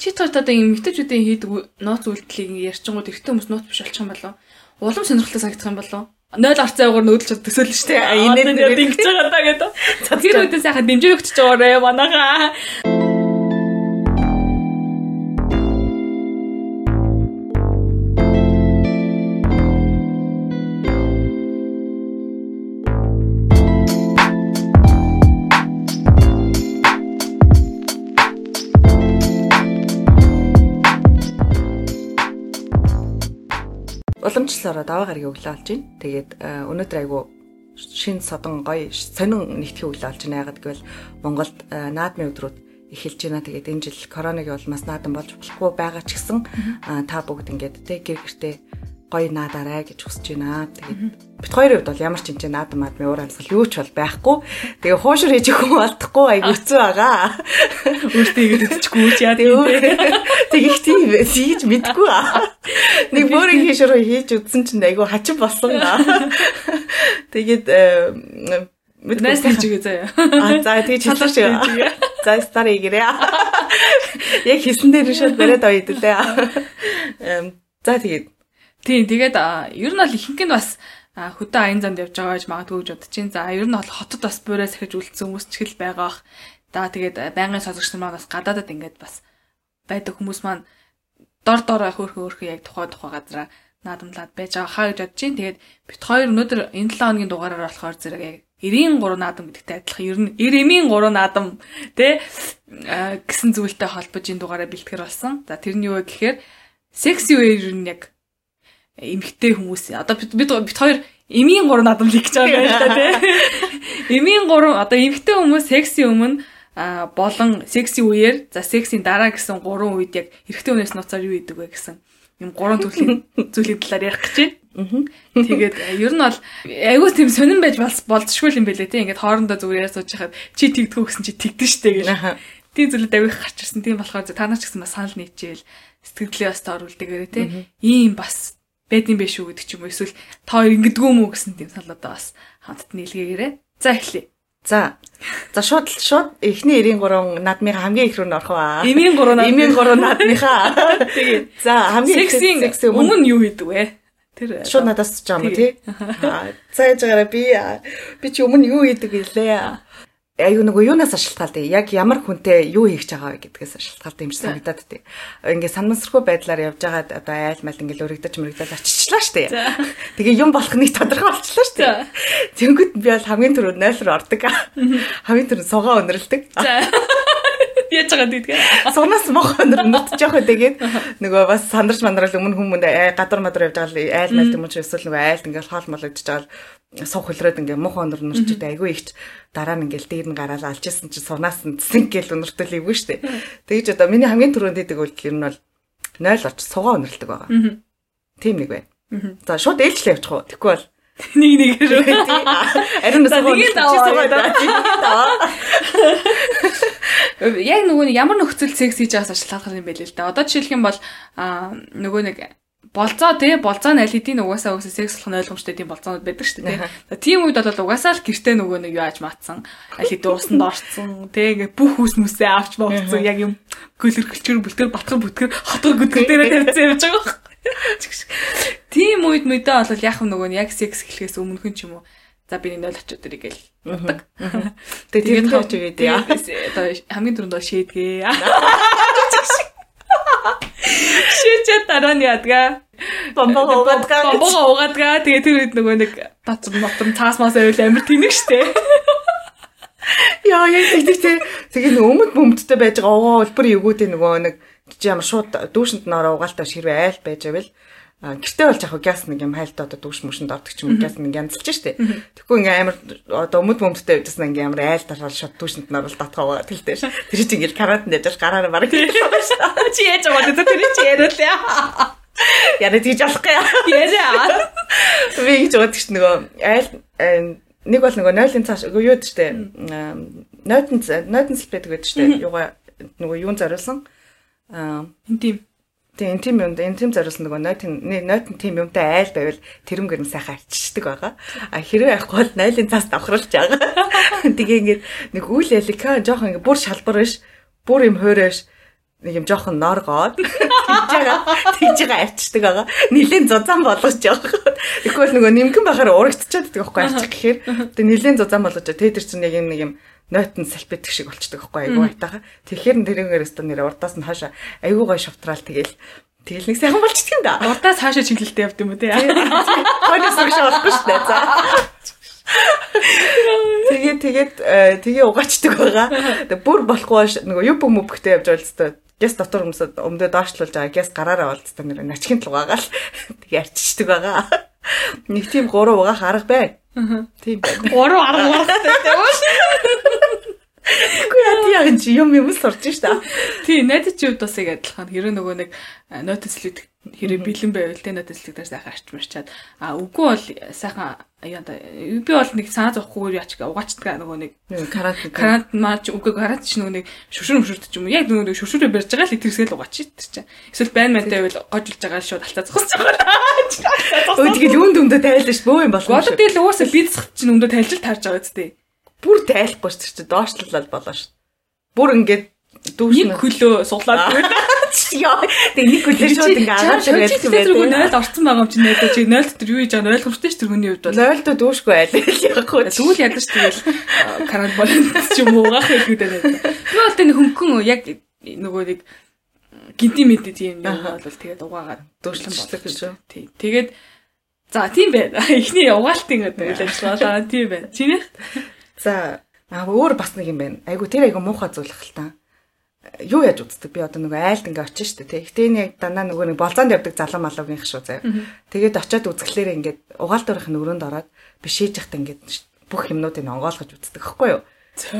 Чи тэр одоо эмэгтэйчүүдийн хийдэг нууц үйлдэлийг ярьчингууд эрэгтэй хүмүүс нууц биш болчих юм болов уу? Улам сонирхолтой санагдах юм болов уу? 0 арцаагаар нүүдэлж төсөөлж штэ. Нэг ингэж байгаа даа гэдэг. Тэр үедээ сайхан дэмжээ өгч байгаарэ манайхаа. уламжлалаараа даваа гарагийн өглөө олж байна. Тэгээд э, өнөөдөр айгу шин содон гоё сонин нэгтгэх өглөө олж байна. Ягаад гэвэл Монголд э, наадмын өдрүүд эхэлж байна. Тэгээд энэ жил коронавигийн улмаас наадам болж болохгүй байгаа ч гэсэн та бүгд ингээд тэ гэр гэртээ гоё наадаарай гэж хүсэж байна. Тэгээд бит хоёрын хувьд бол ямар ч юм чинь наадам маадмын уур амьсгал юу ч бол байхгүй. Тэгээ хуушир хийж өгөх болдохгүй айгу хэцүү байгаа. Өөртөө игэдчихгүй ч яа тийм. Тэгэх тийм хийж мэдгүй аа. Нэг бүрийн хийшрөө хийж үзсэн чинь айгу хачин болсон. Тэгээд Мэдээс хийж үгээ заяа. А за хэлж шиг. За стар игэрээ. Яг хийсэн дээр шууд бариад ойд лээ. За тэгээд Тийм тэгээд ер нь бол ихэнх нь бас хөдөө аян занд явж байгаа гэж магадгүй гэж бодож чинь. За ер нь бол хотод бас буурай сахиж үлдсэн хүмүүс ч хэл байгаах. За тэгээд байнгын сонсогч нар бас гадаадад ингээд бас байдаг хүмүүс маань дор дор хөөхөн хөөхөн яг тухай тухай газараа наадамлаад байж байгаа хаа гэж бодож чинь. Тэгээд бит хоёр өнөөдөр энэ 7 хоногийн дугаараар болохоор зэрэг яг 93 наадам гэдэгтэй адилхан ер нь 90-ийн 3 наадам тий гэсэн зүйлтэй холбож энэ дугаараа бэлтгэр болсон. За тэрний юу вэ гэхээр секси үеэр нь яг эмгтэй хүмүүс одоо бид бид хоёр эмийн гурав надад л гэж байгаа юм байна тий. Эмийн гурав одоо эмгтэй хүмүүс секси өмнө болон секси үеэр за сексийн дараа гэсэн гурван үед яг эрэгтэй хүнээс нуцаар юу идэг вэ гэсэн юм гурван төрлийн зүйлийн талаар ярих гэж байна. Тэгээд ер нь бол айгуус тийм сонирн байж болцшгүй юм бэлээ тий. Ингээд хоорондоо зүгээр яриа сууж хахад чи тэгдэггүй гэсэн чи тэгдэн штэ гэж. Тийм зүйлүүд авих гарч ирсэн. Тийм болохоор та нар ч гэсэн бас санал нийтжээл сэтгэлдээ бас тооруулдаг тий. Ийм бас байдсан байх шүү гэдэг ч юм уу эсвэл та хоёр ингэдэггүй юм уу гэсэн тийм салуудаа бас хамтд нийлгээгээрэй. За эхлэе. За. За шууд шууд эхний 93 наадмын хамгийн их рүү нөрөх ба. Эмийн 3 наад. Эмийн 3 наадмынхаа. Тэгээ. За хамгийн сексийн өмнө юу хийдэг вэ? Тэр шууд надаас ч юм уу тий. За яаж байгаараа би би чи өмнө юу хийдэг гэлээ аюу нөгөө юунаас ашиглалтаа яг ямар хүнтэй юу хийж байгаа вэ гэдгээс ашиглалтаа юм шиг санагдаад тий. Ингээ санамсргүй байдлаар явж байгаа одоо айл мал ингээ өргөдөж мөрөгдөж очичлаа штэ. Тэгээ юм болох нэг тодорхой болчихлоо штэ. Тэнгүүд би бол хамгийн түрүү 0 руу ордог. Хамгийн түрүү сугаа өнөрлөдөг. Яаж байгаа гэдэг. Сунаас мох өнөр нутж явах тэгээд нөгөө бас сандарч мандрал өмнө хүмүүнд гадар мадар явж байгаа айл мал юм чи эсвэл нөгөө айлд ингээл хоол мол идэж байгаа сух хөлрөөд ингээ мох өнөр нурчид айгүй ихч дараа нь ингээл дээр нь гараад алж исэн чи сунаас нь цэсэнг гэл өнөртөл ивгүй штэ. Тэгэж одоо миний хамгийн түрүүнд идэг үйлдэл юм нь бол 0 орч сугаа өнөрлөдөг байгаа. Тийм нэг бай. За шууд ээлжлээ явчих уу. Тэгэхгүй бол нэг нэгээр үү. Ариун сугаа нэг сугаа. Яг нөгөө ямар нөхцөл секс хийж байгаас шалтгаалх юм бэ л да. Одоо жишээлх юм бол нөгөө нэг болцоо тий болцоо нь аль хэдийн угаасаа угаасаа секс болох ойлгомжтой тийм болцоонууд байдаг шүү дээ тий. Тийм үед бол угаасаа л гэртээ нөгөө нэг юу ааж матсан аль хэдийн уусанд орцсон тий ингээ бүх хүс мүсээ авч моогцсон яг юм гөлөр гөлчөр бүлтэр батгар бүтгэр хотгор гүтгэр дээр тавьсан явж байгаа. Тийм үед мэдээ бол яг нөгөө яг секс эхлэхээс өмнөхөн ч юм уу За би нэг 0 очоод ирэх гээл боддог. Тэгээд тэгээд хавч өгөөд яа. Одоо хамгийн түрүүнд бол шийдгээ. Шийдчихэд дараа нь ядгаа. Бомбого угаадгаа. Бомбого угаадгаа. Тэгээ тэр үед нөгөө нэг бацар мотор цаас маас авил амар тэнэг штэ. Яа яг тэгтээ тэгээ нэг өмд бөмбөдтэй байж байгаа угаа улбар эвгүүдийн нөгөө нэг чи ямар шууд дүүшинд нөрөө угаалтай ширвэ айл байж байвал гэртээ болж яг газ нэг юм хайлтаа одоо дүүш мөшөнд ордог ч юм уу газ нэг янзлж штэ. Тэгэхгүй ингээм амар одоо өмд бөмбөдтэй байжсан ингээм амар айл тархал шат дүүшинд нөрөл татгаа тэлтэй ш. Тэр чинь ингээл карантин яж гараараа бараг чи яаж байгаа гэдэг тэр чи яриулаа. Яна тийж болохгүй. Яриа. Би гэж боддог ш нөгөө айл нэг бол нөгөө 0-ын цааш юу юу штэ. Нойтон нойтон сэлбэдэг байдаг штэ. Юугаа нөгөө юун зориулсан. Аа интим Тийм тийм юм энэ тийм зориулсан нөгөө нойтын нойтын тийм юмтай айл байвал тэрэн гэрэн сайхан арчиждаг байгаа. А хэрвээ ахгүй бол нойлын цаас давхарлаж байгаа. Тэгээ ингээд нэг үйл ялика жоохон ингээд бүр шалбар биш бүр юм хойрош нэг юм жоохон норгоод тэгж байгаа тэгж байгаа арчдаг байгаа. Нилийн зузаан болгож байгаа. Тэгвэл нөгөө нимкэн байхаар урагтчихад байдаг байхгүй арчих гэхээр тэг нилийн зузаан болгож тэ тэр чинь яг юм нэг юм нойтон салбитг шиг болчдөг байхгүй айгуу айтаага. Тэгэхээр тэрээр өстө нэр урдаас нь хаашаа айгуу гой шавтраал тэгэл тэгэл нэг сайхан болчдөг юм да. Урдаас хаашаа чиглэлтэй явд юм уу те. Хойноос урагш болохгүй шүү дээ. За. Тэгээ тэгээд тэгээ угаачдаг байгаа. Тэг бүр болохгүй нөгөө юп мөбгтэй явж байгаа л хэвээр гэс дотор хүмүүсд өмдөө доошлуулж байгаа гэс гараараа болцтой нэр начхин л угаагаал тэгээ арчичдаг байгаа. Нэг тийм гурав угаах арга бай. Тийм байна. Гурав арга угаахтай тийм үү? Үгүй яа тий яг чи юм юм сурч шта. Тий найдад чи хувьд бас яг адилхан. Хэрэв нөгөө нэг нотислэг хэрэв бэлэн байвал тэ нотислэг дээр сайхан арч марчаад. А үгүй бол сайхан яа би бол нэг санаа зовхгүйгээр яач угаачдаг нөгөө нэг карант карант маач үгүй карант ч нөгөө нэг шүршүр мөшүрд ч юм уу? Яг нөгөө нэг шүршүрээ барьж байгаа л итгэсгээл угаач тэр чинь эсвэл байн мантай байвал гожулж байгаа шууд алтаа зогсож байгаа. Өө тэгэл үн дөмдө тайлж ш бөө юм болох. Бодод тэгэл угаасаа бицх чинь өндөө тайлж таарж байгаа үстэй бүр тайлахгүй шүү дээ. Доошлолол болоо шүү. Бүр ингээд дүүш нэг хөлөө суглаад Яа, тэг нэг хөлөө шууд ингээ агаад ирээд юм байна. 0-д орсон байгаа юм чинь найдаа чи 0 дотор юу хийж байгаа ойлгомжтой шүү тэрхүүний хувьд бол. 0 доо дүүшгүй айл яахгүй. Тэгвэл ядаж тэгэл карант болон ч юм уу гах хэлгүүдээ найдаа. Би бол тэг хөнгөн яг нөгөө нэг гинти мэд тийм юм бол тэгээд угаагаад дүүшлэн болдог гэж. Тий. Тэгээд за тийм байна. Эхний угаалтын үйл ажиллагаа тийм байна. Чинийх За аа өөр бас нэг юм байна. Айгу тэр айгу муухай зүйл хэл та. Юу яаж үздэг? Би одоо нөгөө айлд ингээ очиж штэ тий. Гэтэ энэ яг дандаа нөгөө нэг болзоонд явдаг залуу малуугийн шүү заяа. Тэгээд очиод үзэхлээр ингээд угаал дөрөх нь өрөөнд ороод бишээж яхад ингээд бүх юмнуудыг онгоолгож үздэг хэвгүй юу? За.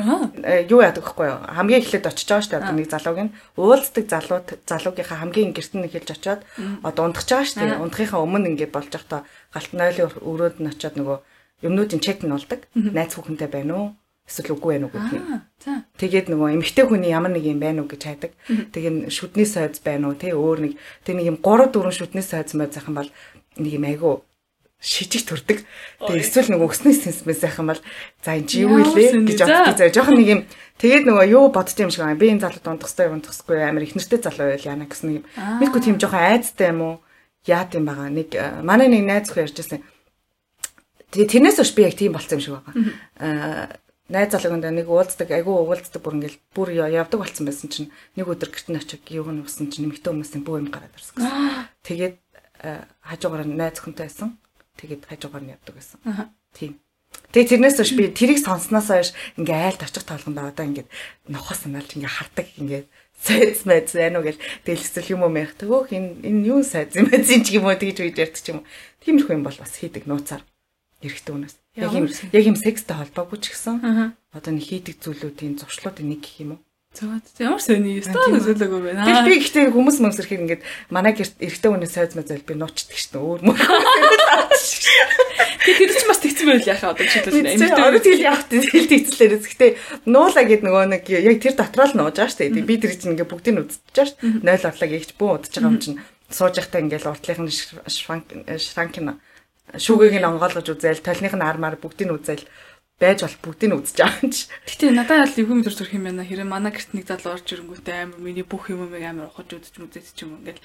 Юу яадаг хэвгүй юу? Хамгийн эхлээд очиж байгаа штэ одоо нэг залууг нь уулздаг залуу залуугийнхаа хамгийн гэрт нь эхэлж очиод одоо ундахж байгаа штэ. Ундахынхаа өмнө ингээд болж явахдаа галт нойлын өрөөд нь очиод нөгөө юмнуудын чек нь болдог. Найз хүүхэнтэй байна уу? Эсвэл үгүй байна уу гэх юм. Тэгээд нөгөө эмэгтэй хүний ямар нэг юм байна уу гэж хайдаг. Тэгээд шүдний сойз байна уу? Тэ өөр нэг тэг нэг юм 3 4 шүдний сойз мэй зайхан бол нэг юм айгу шижиг төрдөг. Тэгээ эсвэл нөгөө өснөй сенсмэс сайхан бол за энэ чи юу илээ гэж боддог. За жоохон нэг юм тэгээд нөгөө юу бодсон юм шиг байна. Би энэ залуу дундахстай юм тусахгүй амар их нэртэй залуу байл яана гэсэн юм. Мэдгүй тийм жоохон айцтай юм уу? Яат юм байгаа. Нэг манай нэг найз хөө ярьжсэн Тэгээ тэрнээс хойш би яг тийм болсон юм шиг байгаа. Аа найз залууганд нэг уулздаг, айгүй уулздаг бүр ингээл бүр явдаг болсон байсан чинь нэг өдөр гэрт нь очиж юуг нь усан чинь нэмэгтэй хүмүүсийн бүү юм гараад ирсэн. Тэгээд хажуугаар нь найз өхөнтэй байсан. Тэгээд хажуугаар нь явдаг байсан. Тийм. Тэгээ тэрнээс хойш би тэрийг сонсноос хойш ингээ айлд очих тоолгонд одоо ингээ нохос санаалж ингээ хардаг ингээ сайз мэз байна уу гэл дэлгэсэл юм уу мэрх төгөөх энэ энэ юу сайз юм бэ ч юм уу тэгж үйд ярьдаг юм. Тиймэрхүү юм бол бас хийдэг нууцаар эрэгтэй хүнээс. Яг юм яг юм секстэй холбоогүй ч гэсэн. Одоо нэг хийдэг зүйлүүдийн зуршлуудын нэг гэх юм уу? За ямар сони? Ёстой зүйлээгүй байна. Тэгэл би ихтэй хүмүүс мөмс ирэхээр ингээд манай гэрт эрэгтэй хүнээс сайз мазал би нуучдаг шүү дээ. Өөр мөр. Тэгээ тэр чинь бас тэгсэн байл яхаа одоо чийлээс эмэгтэй өөрөө тэгэл явах тэгэл тэгцлээрээ. Гэхдээ нуула гэд нөгөө нэг яг тэр дотроо л нууж байгаа шүү дээ. Би тэр чинь ингээд бүгдийг нь үзчихэж байгаа шүү дээ. 0 орлог ягч бүү удаж байгаа юм чинь. Сууж явахдаа ингээд уртлынх нь шранк шранкина шүүгийг нь онгойлгож үзээл, толных нь армаар бүгдийг нь үзээл байж бол бүгдийг нь үзэж байгаа юм чи. Гэтэ надад л эвгүй мэдрэл төрх юм байна. Хэрэв манай гэрт нэг залуу орж ирэнгүүтээ амар миний бүх юм юм амар ухаж үзэж мүзэж ч юм ингээл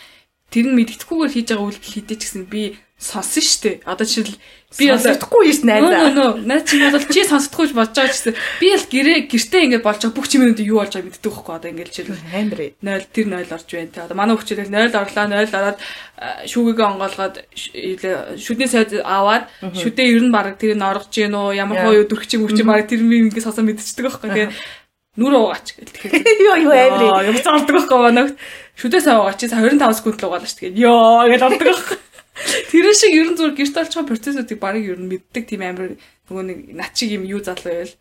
тэр нь мэддэхгүйгээр хийж байгаа үйлдэл хийдэж гэсэн би сонсон штэ. Одоо жишээл би бол сонсохгүй юм найзаа. Нөө нөө найз чинь бол чи сонсохгүй бодож байгаа гэсэн. Би л гэрээ гэртээ ингээд болж байгаа бүх чимээнүүд юу болж байгааг мэддэг байхгүй одоо ингээд жишээл. Амар 0 тэр 0 орж байна те. Одоо манай хүчтэй 0 орлоо 0 ороод шүүгээ онгоолгоод шүдний сайд аваад шүдээ ер нь баг тэр нь оргож гин үү ямар хоо өдөрч юм өчим баг тэр би ингээд сонсоо мэдчихдэг байхгүй. Тэгээ нүр уугаач гэл тэгэхээр. Ёо ёо амар юм цаалдаг байхгүй манай шүдээ сая уугаач чи 25 секунд л угаалаа шүү тэгээд ёо гэж ордог байхгүй Тэр шиг ер нь зүгээр гэрт олчоо процессыг барыг ер нь мэддэг тийм амар нөгөө нэг над шиг юм юу залуу байвал.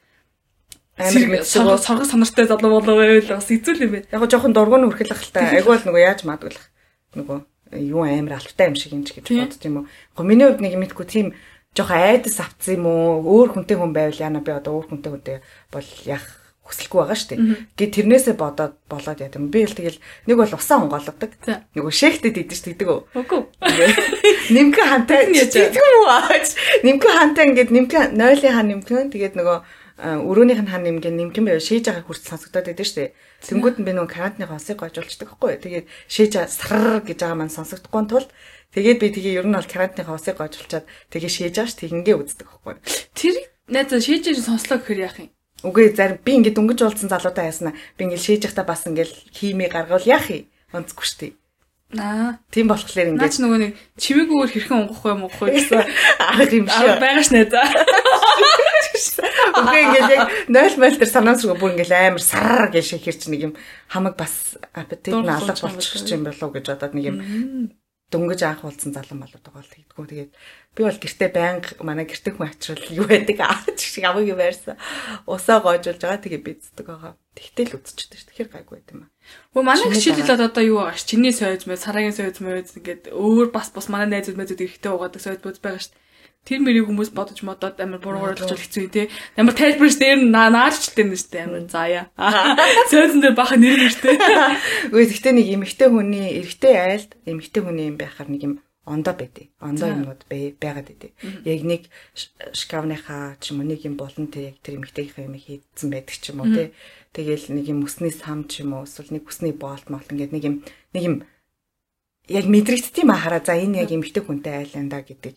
Амар мэддэг сорго сонортой залуу болоо байвал бас хэцүү юм байна. Яг жоохон дургуун үрхэл ахaltaа айгүй бол нөгөө яаж маадгуулах? Нөгөө юу амар алфтай юм шиг юм ч гэж бодд юм уу. Го миний хувьд нэг мэдгүй тийм жоохон айдас авцсан юм уу? Өөр хүнтэй хүн байвал яана би одоо өөр хүнтэй хүнтэй бол яах хүсэлгүй байгаа шүү дээ. Гэ тэрнээсээ бодоод болоод яа гэм. Би л тэгэл нэг бол усаа онгоолгодог. Нэг шэхтэд идэж тэгдэг үү? Үгүй. Нимхэн хантай тэгдэг үү? Нимхэн хантай ингээд нимхэн нойлын хан нимхэн тэгээд нөгөө өрөөнийх нь хан нэмгэн нэмгэн байв шээж байгаа хүртэл сонсогдоод байдаг шүү дээ. Тэнгүүд нь би нөгөө карантины хосыг гойжуулчихдаг байхгүй юу. Тэгээд шээж сар гэж байгаа маань сонсогдохгүй тул тэгээд би тэгээ ер нь бол карантины хосыг гойжуулчаад тэгээ шээж байгаа ш тэгингээ үздэг байхгүй юу. Тэр найзаа шээж сонслоо гэхээр яах юм? Үгүй зарим би ингээд дөнгөж уулзсан залуудаа яснаа. Би ингээд шээж явахдаа бас ингээд химээ гаргавал яах юм? Онцгүй дээ. Аа. Тийм болохоор ингээд наач нөгөө нэг чимээгүүгээр хэрхэн унгахгүй юм унгахгүй гэсэн арга юм шиг. арга байгаа шнэ за. Үгүй ингээд яг 0 мэл төр санаансруу бүр ингээд амар сар гэж шихэрч нэг юм хамаг бас аппетит нь алга болчих юм болов уу гэж бодоод нэг юм дөнгөж анх уулзсан залан болоод байгаа л тэгдэггүй. Тэгээд би бол гэртээ байнга манай гэртээ хүн ачрал юу байдаг аач шиг авыг юм байрсан. Усаа гоожулж байгаа тэгээ бицдэг байгаа. Тэгтэл үзчихдэг ш. Тэгэхээр гайгүй байт юм аа. Хөө манай гişилэлээд одоо юу байгаа ш. Чиний сойз мэ, сарагийн сойз мэ ингээд өөр бас бас манай найзууд мэзүүд эрэхтэй угаадаг сойз бод байгаа ш тэр мэрийг хүмүүс бодож модоод амар буруугаар ойлгож хэцүү тий. Амар тайлбарч дээр нь наалчтай нь штэ амар заая. Цөөнсөн дээр баха нэр нэртэй. Үгүй гэхдээ нэг эмэгтэй хүний эрэгтэй айлд эмэгтэй хүний юм байхаар нэг юм ондоо байдэ. Ондоо юмуд байгаад байдэ. Яг нэг шкавныхаа ч юм уу нэг юм болон тэр яг тэр эмэгтэйхээ юм хийдсэн байдаг ч юм уу тий. Тэгээл нэг юм үснээс хам ч юм уу эсвэл нэг үсний боолт молт ингээд нэг юм нэг юм яг мэдрэгдтiin ба хараа за энэ яг эмэгтэй хүнтэй айланда гэдэг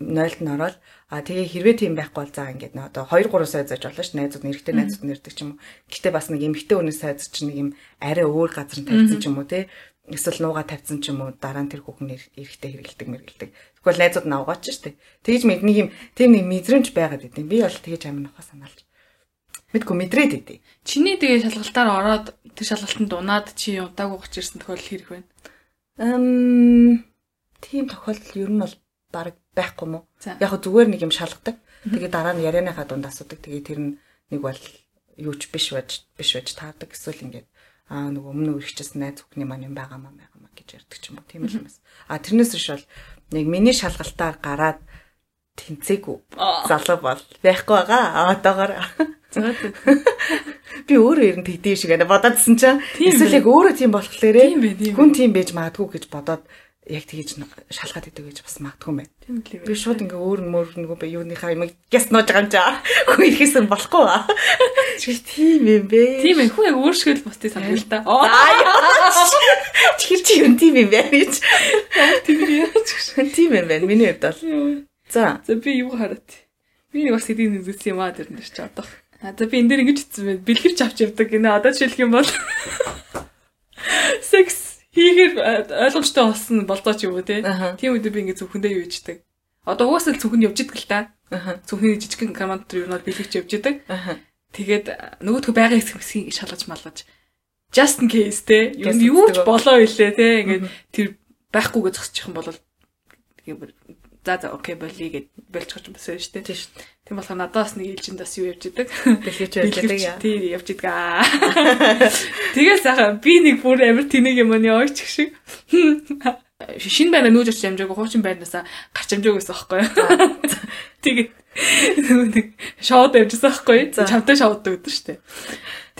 нойлд нь ороод а тэгээ хэрвээ тийм байхгүй бол за ингээд нөө одоо 2 3 сая заж болно ш найзууд нэрхтээ найзууд нэрдэг ч юм уу. Гэхдээ бас нэг эмэгтэй өнөө сайз чинь нэг юм арай өөр газар нь тавьсан ч юм уу те эсвэл нууга тавьсан ч юм уу дараа нь тэр хүүхэн эрэхтэй хэрэгэлдэг мэргэлдэг. Тэгвэл найзууд нь авгаач штэ. Тэгж мэд нэг юм тийм нэг мэдрэмж байгаад идэв. Би бол тэгж амин нухаа санаалж. Мэдгүй мэдрээд идэв. Чиний тэгээ шалгалтаар ороод тэр шалгалтанд дунаад чи удаагүй гоч ирсэн тохиолдол хэрэг байна. Эм тийм тохиолдол ер нь бол баг байхгүй мó. Яг хөө зүгээр нэг юм шалгадаг. Тэгээ дараа нь ярианыхаа дунд асуудаг. Тэгээ тэр нь нэг бол юуч биш байж биш байж таардаг эсвэл ингээд аа нөгөө өмнө үргэлжсэн найз бүхний маань юм байгаа маа байгаа маа гэж ярьдаг ч юм уу. Тийм л юмс. А тэрнээс биш бол нэг миний шалгалтаар гараад тэнцээгүй залуу бол байхгүй байгаа. Одоогоор би өөрөө ер нь тэгдэв шиг байна бодоодсэн чинь эсвэл яг өөрөө тийм болохоор хүн тийм байж магадгүй гэж бодоод яг тэгэж шалгаад идэв гэж бас магадгүй юм байна. Тийм л Би шууд ингээ өөр мөр нөгөө би юуныхаа юм гяс нууж байгаа юм чаа. Хүн ихэсэн болохгүй ба. Чи тийм юм бэ? Тийм ээ хүн яг өөр шиг л бусдыг санах л та. Чи чи юм тийм юм бэ? Тийм ээ. Тийм юм байна. Миний хувьд бол. За. За би юу хараад. Би нэг бас эдийн үзсэн юм аа тэр нэр чи одоо. А за би энэ дээр ингэж хэлсэн байна. Бэлгэрч авч явдаг гинэ. Одоо жишээлх юм бол секс хийхээр ойлгомжтой болсон болдоо ч юм уу те. Тийм үед би ингэ зөвхөндөө юу ичдэг. Одоо угаасаа зөвхөн явж идэг л та. Зөвхөн жижигхэн команд төр юу нод бэлгэж явж идэг. Тэгээд нөгөөдхөө байгаа хэсгийг шалгаж малгаж just in case те. Юу ч болоо илээ те. Ингээд тэр байхгүйгээ зогсчих юм бол за за окей болий гэд болчихж юм байна шүү дээ. Тийм шүү. Тийм болохоор надаас нэг ээлжинд бас юу явж идэг. Бэлгэж идэг яа. Тийм явж идэг аа. Тэгэл сайхан би нэг бүр амар тэнэг юм аа ойч шиг. Шин байнаа нүүж очиж амжаагүй хуучин байнаасаа гарч амжаагүй гэсэн байхгүй юу. Тэгээд нэг шоуд явжсан байхгүй юу. Чамтай шоуддаг гэдэг шүү дээ.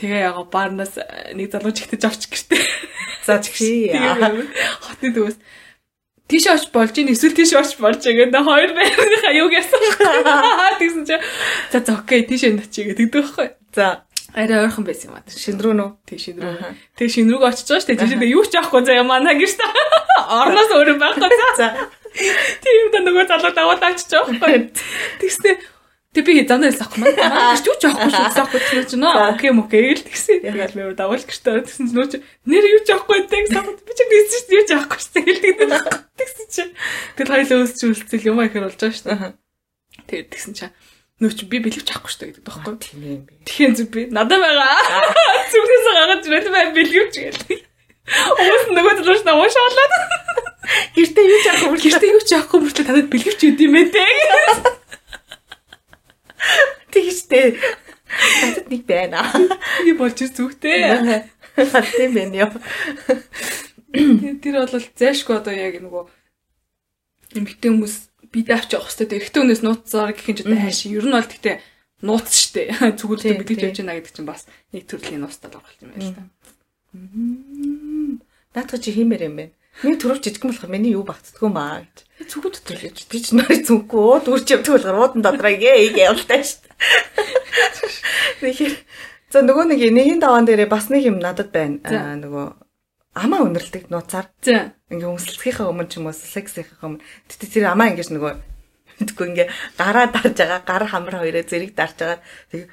Тэгээ яг баарнаас нэг залуу чигтэж авч гэртээ. За чигшээ. Хотны дөөс тийш очиж болж ийн эсвэл тийш очиж болж байгаа. Нэ хоёр байрныхаа юг яасан. Тэгсэн чинь за за окей тийш энэ очие гэдэг байхгүй. За арай ойрхон байсан юм аа. шиндрүү нөө. Тэг шиндрүү. Тэг шиндрүүг очиж байгаа дээ. Тийш дээ юу ч авахгүй заяа манай гэрт. Орноос өөрөө байхгүй. За. Тийм да нөгөө залуу даваад очиж байгаа байхгүй. Тэгснэ Тэг би занаа хэлсэн аахгүй маань. Юу ч авахгүй шүү гэсэн аахгүй чинь ч нөө. Окей мөкэй л тэгсэн. Тэгэл мөр давал гэртээ тэгсэн чинь нөө чи нэр юу ч авахгүй гэдэг сахад би ч гэсэн чинь юу ч авахгүй шүү хэлдэг тэгсэн чинь. Тэгэл хоёлоо өсч үлцэл юм ихэр болж байгаа шүү. Тэгээд тэгсэн чинь нөө чи би бэлэвч авахгүй шүү гэдэг тоххой. Тийм юм би. Тэгэхээр зүг би надад байгаа. Зүгээс гаргаж ирэл бай бэлэвч гээл. Уус нөгөө төлөш намаа шаалаад. Гэртээ юу ч авахгүй гэртээ юу ч авахгүй мөртлөө танад бэлэвч үт юм ээ те. Тэгштэй. Надад нэг байна. Би болж зүгтэй. Тийм байна ёо. Тэр бол зайшгүй одоо яг нөгөө эмэгтэй хүмүүс бидээ авч явах хэрэгтэй. Эрэгтэй хүнээс нууцсаар гэх юм ч одоо хайш. Ер нь бол гэхдээ нууц штэ. Зүгүүлдэ бэлгэж явж байна гэдэг чинь бас нэг төрлийн нуустал байгаа юм байна л та. Наадах чи хиймээр юм байна. Миний төрөв жижиг болох миний юу багтдгүй маа гэж. Зүгүүд дотор гэж. Би ч нарыг зүггүй ууд үрч явдаг болохоор уудан додроо гээ ийг явалтай шүү дээ. Тэгэхээр за нөгөө нэг нэгэн даваан дээрээ бас нэг юм надад байна. Аа нөгөө амаа өнөрлөдөг нууцаар. Ингээ өмсөлтийнхээ өмнө ч юм уу сексийнхээ өмнө тэгтээ тэр амаа ингэж нөгөө мэдгүй ингээ гараа дарж байгаа гар хамар хоёроо зэрэг дарж байгаа тэг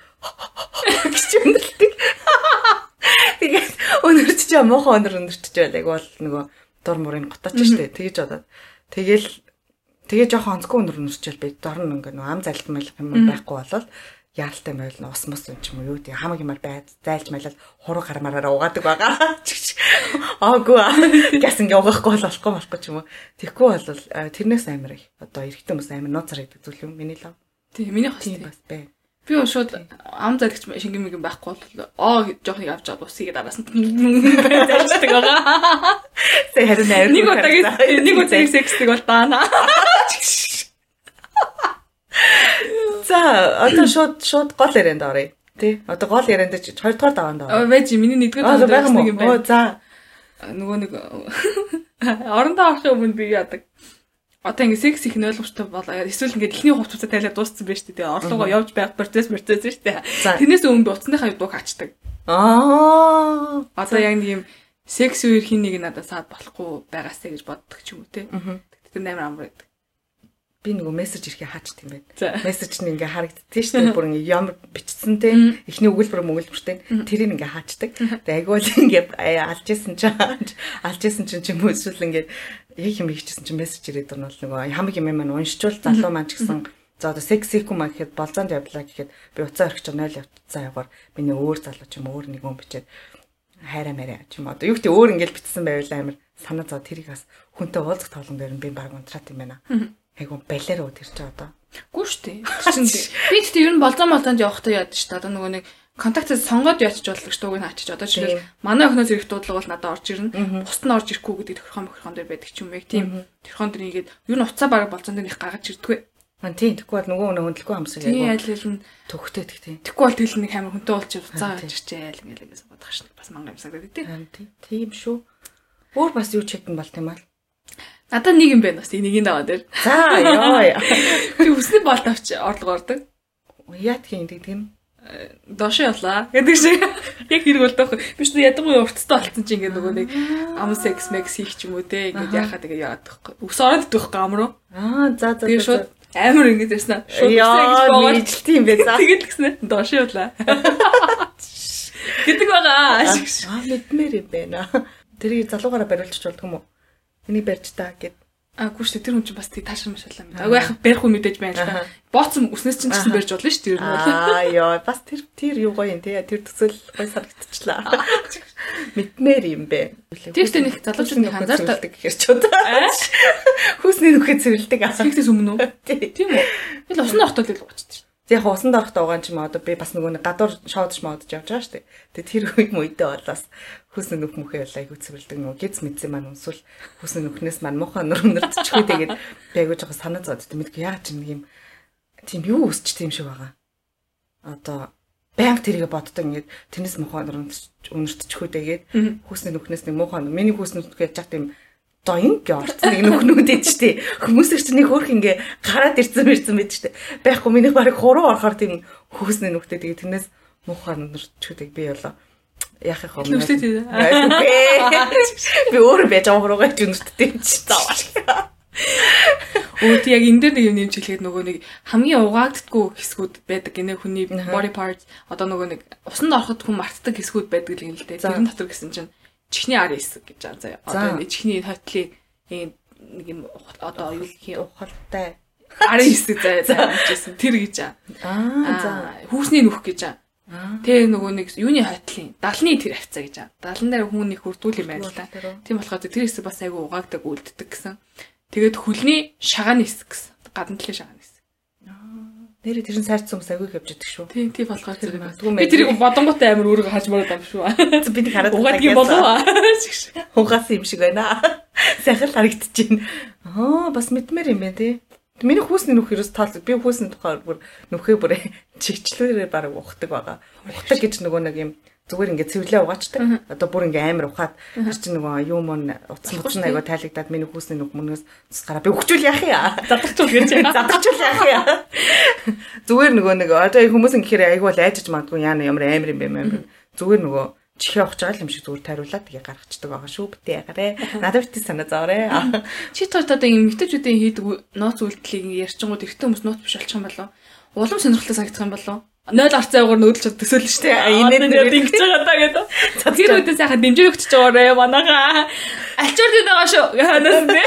гэж өнөрлөдөг. Тэгээд өнөрч чаа муухай өнөр өнөрч байлаа. Яг бол нөгөө дур мурын готооч штэ. Тэгэж бодоод тэгэл тэгээ жоохон онцгой өнөр өнөрчл би дор нь ингээ нөгөө ам залт мэл юм байхгүй болол яаралтай байвал ус мус юм ч юм уу юу тий хамаг юмар байд зайлж малал хуруу гармаараа угаадаг байгаа. Аагүй гяс ингээ угаахгүй бол болохгүй болохгүй ч юм уу. Тэгэхгүй бол тэрнээс амар их одоо эрэгтэй хүмүүс амар нууцар гэдэг зүйл юм миний лав. Тий миний хос Тийм бас бай. Би шууд ам зайлагч шингэн мэгэн байхгүй бол оо жоох нэг авч аваад усыг араас нь зайлждаг байгаа. Тэ харин амар. Нэг удаагийн нэг удаагийн сексдэг бол даана. За одоо шууд шууд гол ярианд оръё. Тий. Одоо гол ярианд чи 2 дугаар даваанд оръё. Вэж миний нэгдүгээр байгаа нэг юм мó. Оо байна. за. Нөгөө нэг орондоо авахын өмнө би яадаг. Одоо ингэ секс их ойлгомжтой болоо. Эсвэл ингэ эхний хувцасаа тайлаад дууссан байж тээ. Орлогоо явж байх процесс процесс шүү дээ. Тэрнээс өмнө утасныхаа юуг хачдаг. Аа. Одоо яг нэг юм секс үер хин нэг надад саад болохгүй байгаасаа гэж боддог ч юм уу те. Тэр амар амар байдаг. би нөгөө мессеж ирэхээ хаачт юм. За. Мессеж нь ингээ харагддээ шүү дээ. Бүр ингээ ямар бичсэн те. Эхний өгүүлбэр мөгөлбөртэй. Тэрийг ингээ хаачдаг. Тэгээ айгуул ингээ алж исэн чинь алж исэн чинь ч юм уу эсвэл ингээ яг юм хийчихсэн чинь мессеж ирээд дөрнөл нөгөө хамаг юм маань уншчул залуу маань ч гэсэн За одоо сексику маа гэхэд болзоонд явлаа гэхэд би уцаа орхич 0 явцсан яваар миний өөр залуу ч юм өөр нэг хүн бичээд хайраа мэрэ ч юм одоо юу гэдэг өөр ингээл битсэн байвал амар санаа зов тэрийг бас хүнтэй уулзах тоглоом дээр би баг унтраад юм байна. Айгу балер уу тэр чи одоо. Гүү штэ. Би тэгтээ ер нь болзон молзонд явахдаа яад штэ. Одоо нөгөө нэг контактаас сонгоод ячиж болдог штэ. Уг нь ачиж. Одоо жишээл манай охиноос ирэх дуудлага бол надад орж ирнэ. Бусд нь орж ирэхгүй гэдэг тохирхон тохирхон дээр байдаг ч юм яг тийм. Тохирхон дээр ийгээд ер нь уцаа баг болзон дээр их гаргаж ирдэггүй. Аа тийм тэгэхгүй бол нөгөө нэг хөндлөхгүй хамсаг Тийм айгу аль аль нь төгтөө тэг тийм. Тэгэхгүй бол тэгэл нэг амар хүнтэй уулч уцаа гарч ирчээл ингээл ингээс бодох шин бас мангар юмсаг байдаг тийм. Тийм. Тийм шүү. Өөр бас юу чигтэн болт юм аа. Надад нэг юм байна бас нэгийн даваа дээр. За ёо. Би хүсний болт авч орлого ордог. Яатгийн гэдэг юм. Доош явлаа. Гэдэг шиг. Яг хэрэг бол таахгүй. Би ч ядгүй урттай болцсон чи ингээд нөгөө нэг ам секс мекс хийх ч юм уу те ингээд яхаа тэгээ яагаад таахгүй. Ус ороод идэхгүй ам руу. Аа за за. тэгээ шууд амар ингээд аа шууд Яа, нийтлээ юм бэ, за. тэгээд гиснэ доош явлаа. Гэдэг байгаа. Аа мэдмээр юм байна. Тэрийг залуугаараа бариулчих болдго юм уу? Энийг барьж та гэд. Аагүй шүү тэр хүн чинь бас тий таашрам шалаа мэд. Агүй яхах барих хүн мэдээж байна л да. Бооцсон үснээс чинь ч гэсэн барьж болно шүү ер нь бол. Аа ёо, бас тэр тэр юу гоё юм те. Тэр төсөл гоё санагдчихлаа. Мэдмээр юм бэ. Тэгтээ нэг залуучууд нэг анзаардаг. гэхэр ч удаа. Хүүсний нүхэ цэвэрлдэг аа. Сексээс өмнө үү? Тийм. Үү? Би л усны ортол л уучдаг. Яг усан дорох дуугаан ч юм одоо би бас нөгөө нэг гадуур шоудж модж явж байгаа шүү дээ. Тэгээ тэр үед мөйдөө болоос хүүсний нүх мөхөө айгу цэвэрлдэг нөгөө гиз мэдсэн маань өмсвөл хүүсний нүхнээс маань муухай нөр өнөрдөчгүй тэгээд би айгу жоохон санаа зовд. Мэдгүй яа ч нэг юм тийм юу өсч тийм шиг байгаа. Одоо баян тэрийг боддог ингээд тэрнээс муухай нөр өнөрдөчгүй тэгээд хүүсний нүхнээс нэг муухай миний хүүсний нүх яаж тийм доин гэ орцсон нэг нүхнүүдэд ч тий хүмүүс их нэг хөөх ингээ гараад ирсэн мэрсэн мэд ч тий байхгүй миний барыг хуруу орохоор тийм хүүсний нүхтэй тэгээ тэрнээс муухай нөрчүүдэг би болоо яах юм Нүхтэй тий. би өөрөө байж байгаа хуруугаа ч нүхтэй ч заавал Өө тий яг энэ дээр нэг юм нэмж хэлэхэд нөгөө нэг хамгийн угаагддаггүй хэсгүүд байдаг гинэ хүний body parts одоо нөгөө нэг усанд ороход хүн мартдаг хэсгүүд байдаг л юм л дээ. Тэрэн дотор гэсэн чинь чихний ар хэсэг гэж байгаа заяа. Одоо энэ чихний хотлын нэг юм одоо юу гэх юм ухалтай арын хэсэг заяа заажсэн тэр гэж аа. аа за хүүсний нүх гэж аа. Тэ нөгөө нэг юуны хотлын далны тэр хавцаа гэж аа. Далан дээр хүн их хүрдүүл юм байна л да. Тийм болохоор тэр хэсэг бас айгүй угаагдаг үлддэг гэсэн. Тэгээд хөлний шагааны хэсэг гэсэн. Гадна талын шагааны хэсэг. нэрээ тэрэн сайрцсан хүмүүс агүй хэвж идэх шүү Тийм тийм болохоор Тэр зэрэг. магадгүй Би тэрийг бодонготой амар өөрийгөө харж мараад юм шүү. би нэг хараад Угаадаг юм болов аа. Хугаас юм шиг байна. Сайхан л харагдчихээн. Аа бас мэдмээр юм байна тий. Миний хүүсний нүх ерөөс тоол би хүүсний тухай бүр нүхээ бүр чигчлүүрээр баг ухдаг байгаа. Ухдаг гэж нөгөө нэг юм зүгээр ингээд цэвлээ угаачдаг. Одоо бүр ингээ амар ухаад тэр чинь нөгөө юм мөн утас утас айгаа тайлагдаад миний хүүсний нүх мөнөөс цус гараа би өгчүүл яах юм. Задарчул гэж яа. Задарчул яах юм. Зүгээр нөгөө нэг одоо хүмүүс ингэхээр айгаа бол айжж магадгүй яана ямар амар юм бэ мэн. Зүгээр нөгөө чихээ ухаж байгаа юм шиг зүгээр тариулаад тэгээ гаргацдаг байгаа шүү битээ ягарэ. Надад битээ санаа зоврэ. Чи таарт одоо юм мэтөчүүдийн хийдэг нууц үйлдэлийг ярьчингууд эртөө хүмүүс нууц биш болчих юм болов уу? Улам сонирхолтой санагдах юм болов уу? 0 арцаагаар нүүдэлж чад төсөөлнө шүү дээ. Энэ нэг ингэж байгаа даа гэдэг. Тэр үедээ сайхан дэмжээ өгч байгаарэ манайхаа. Альчуурд байгаа шүү. Ханаас нэ.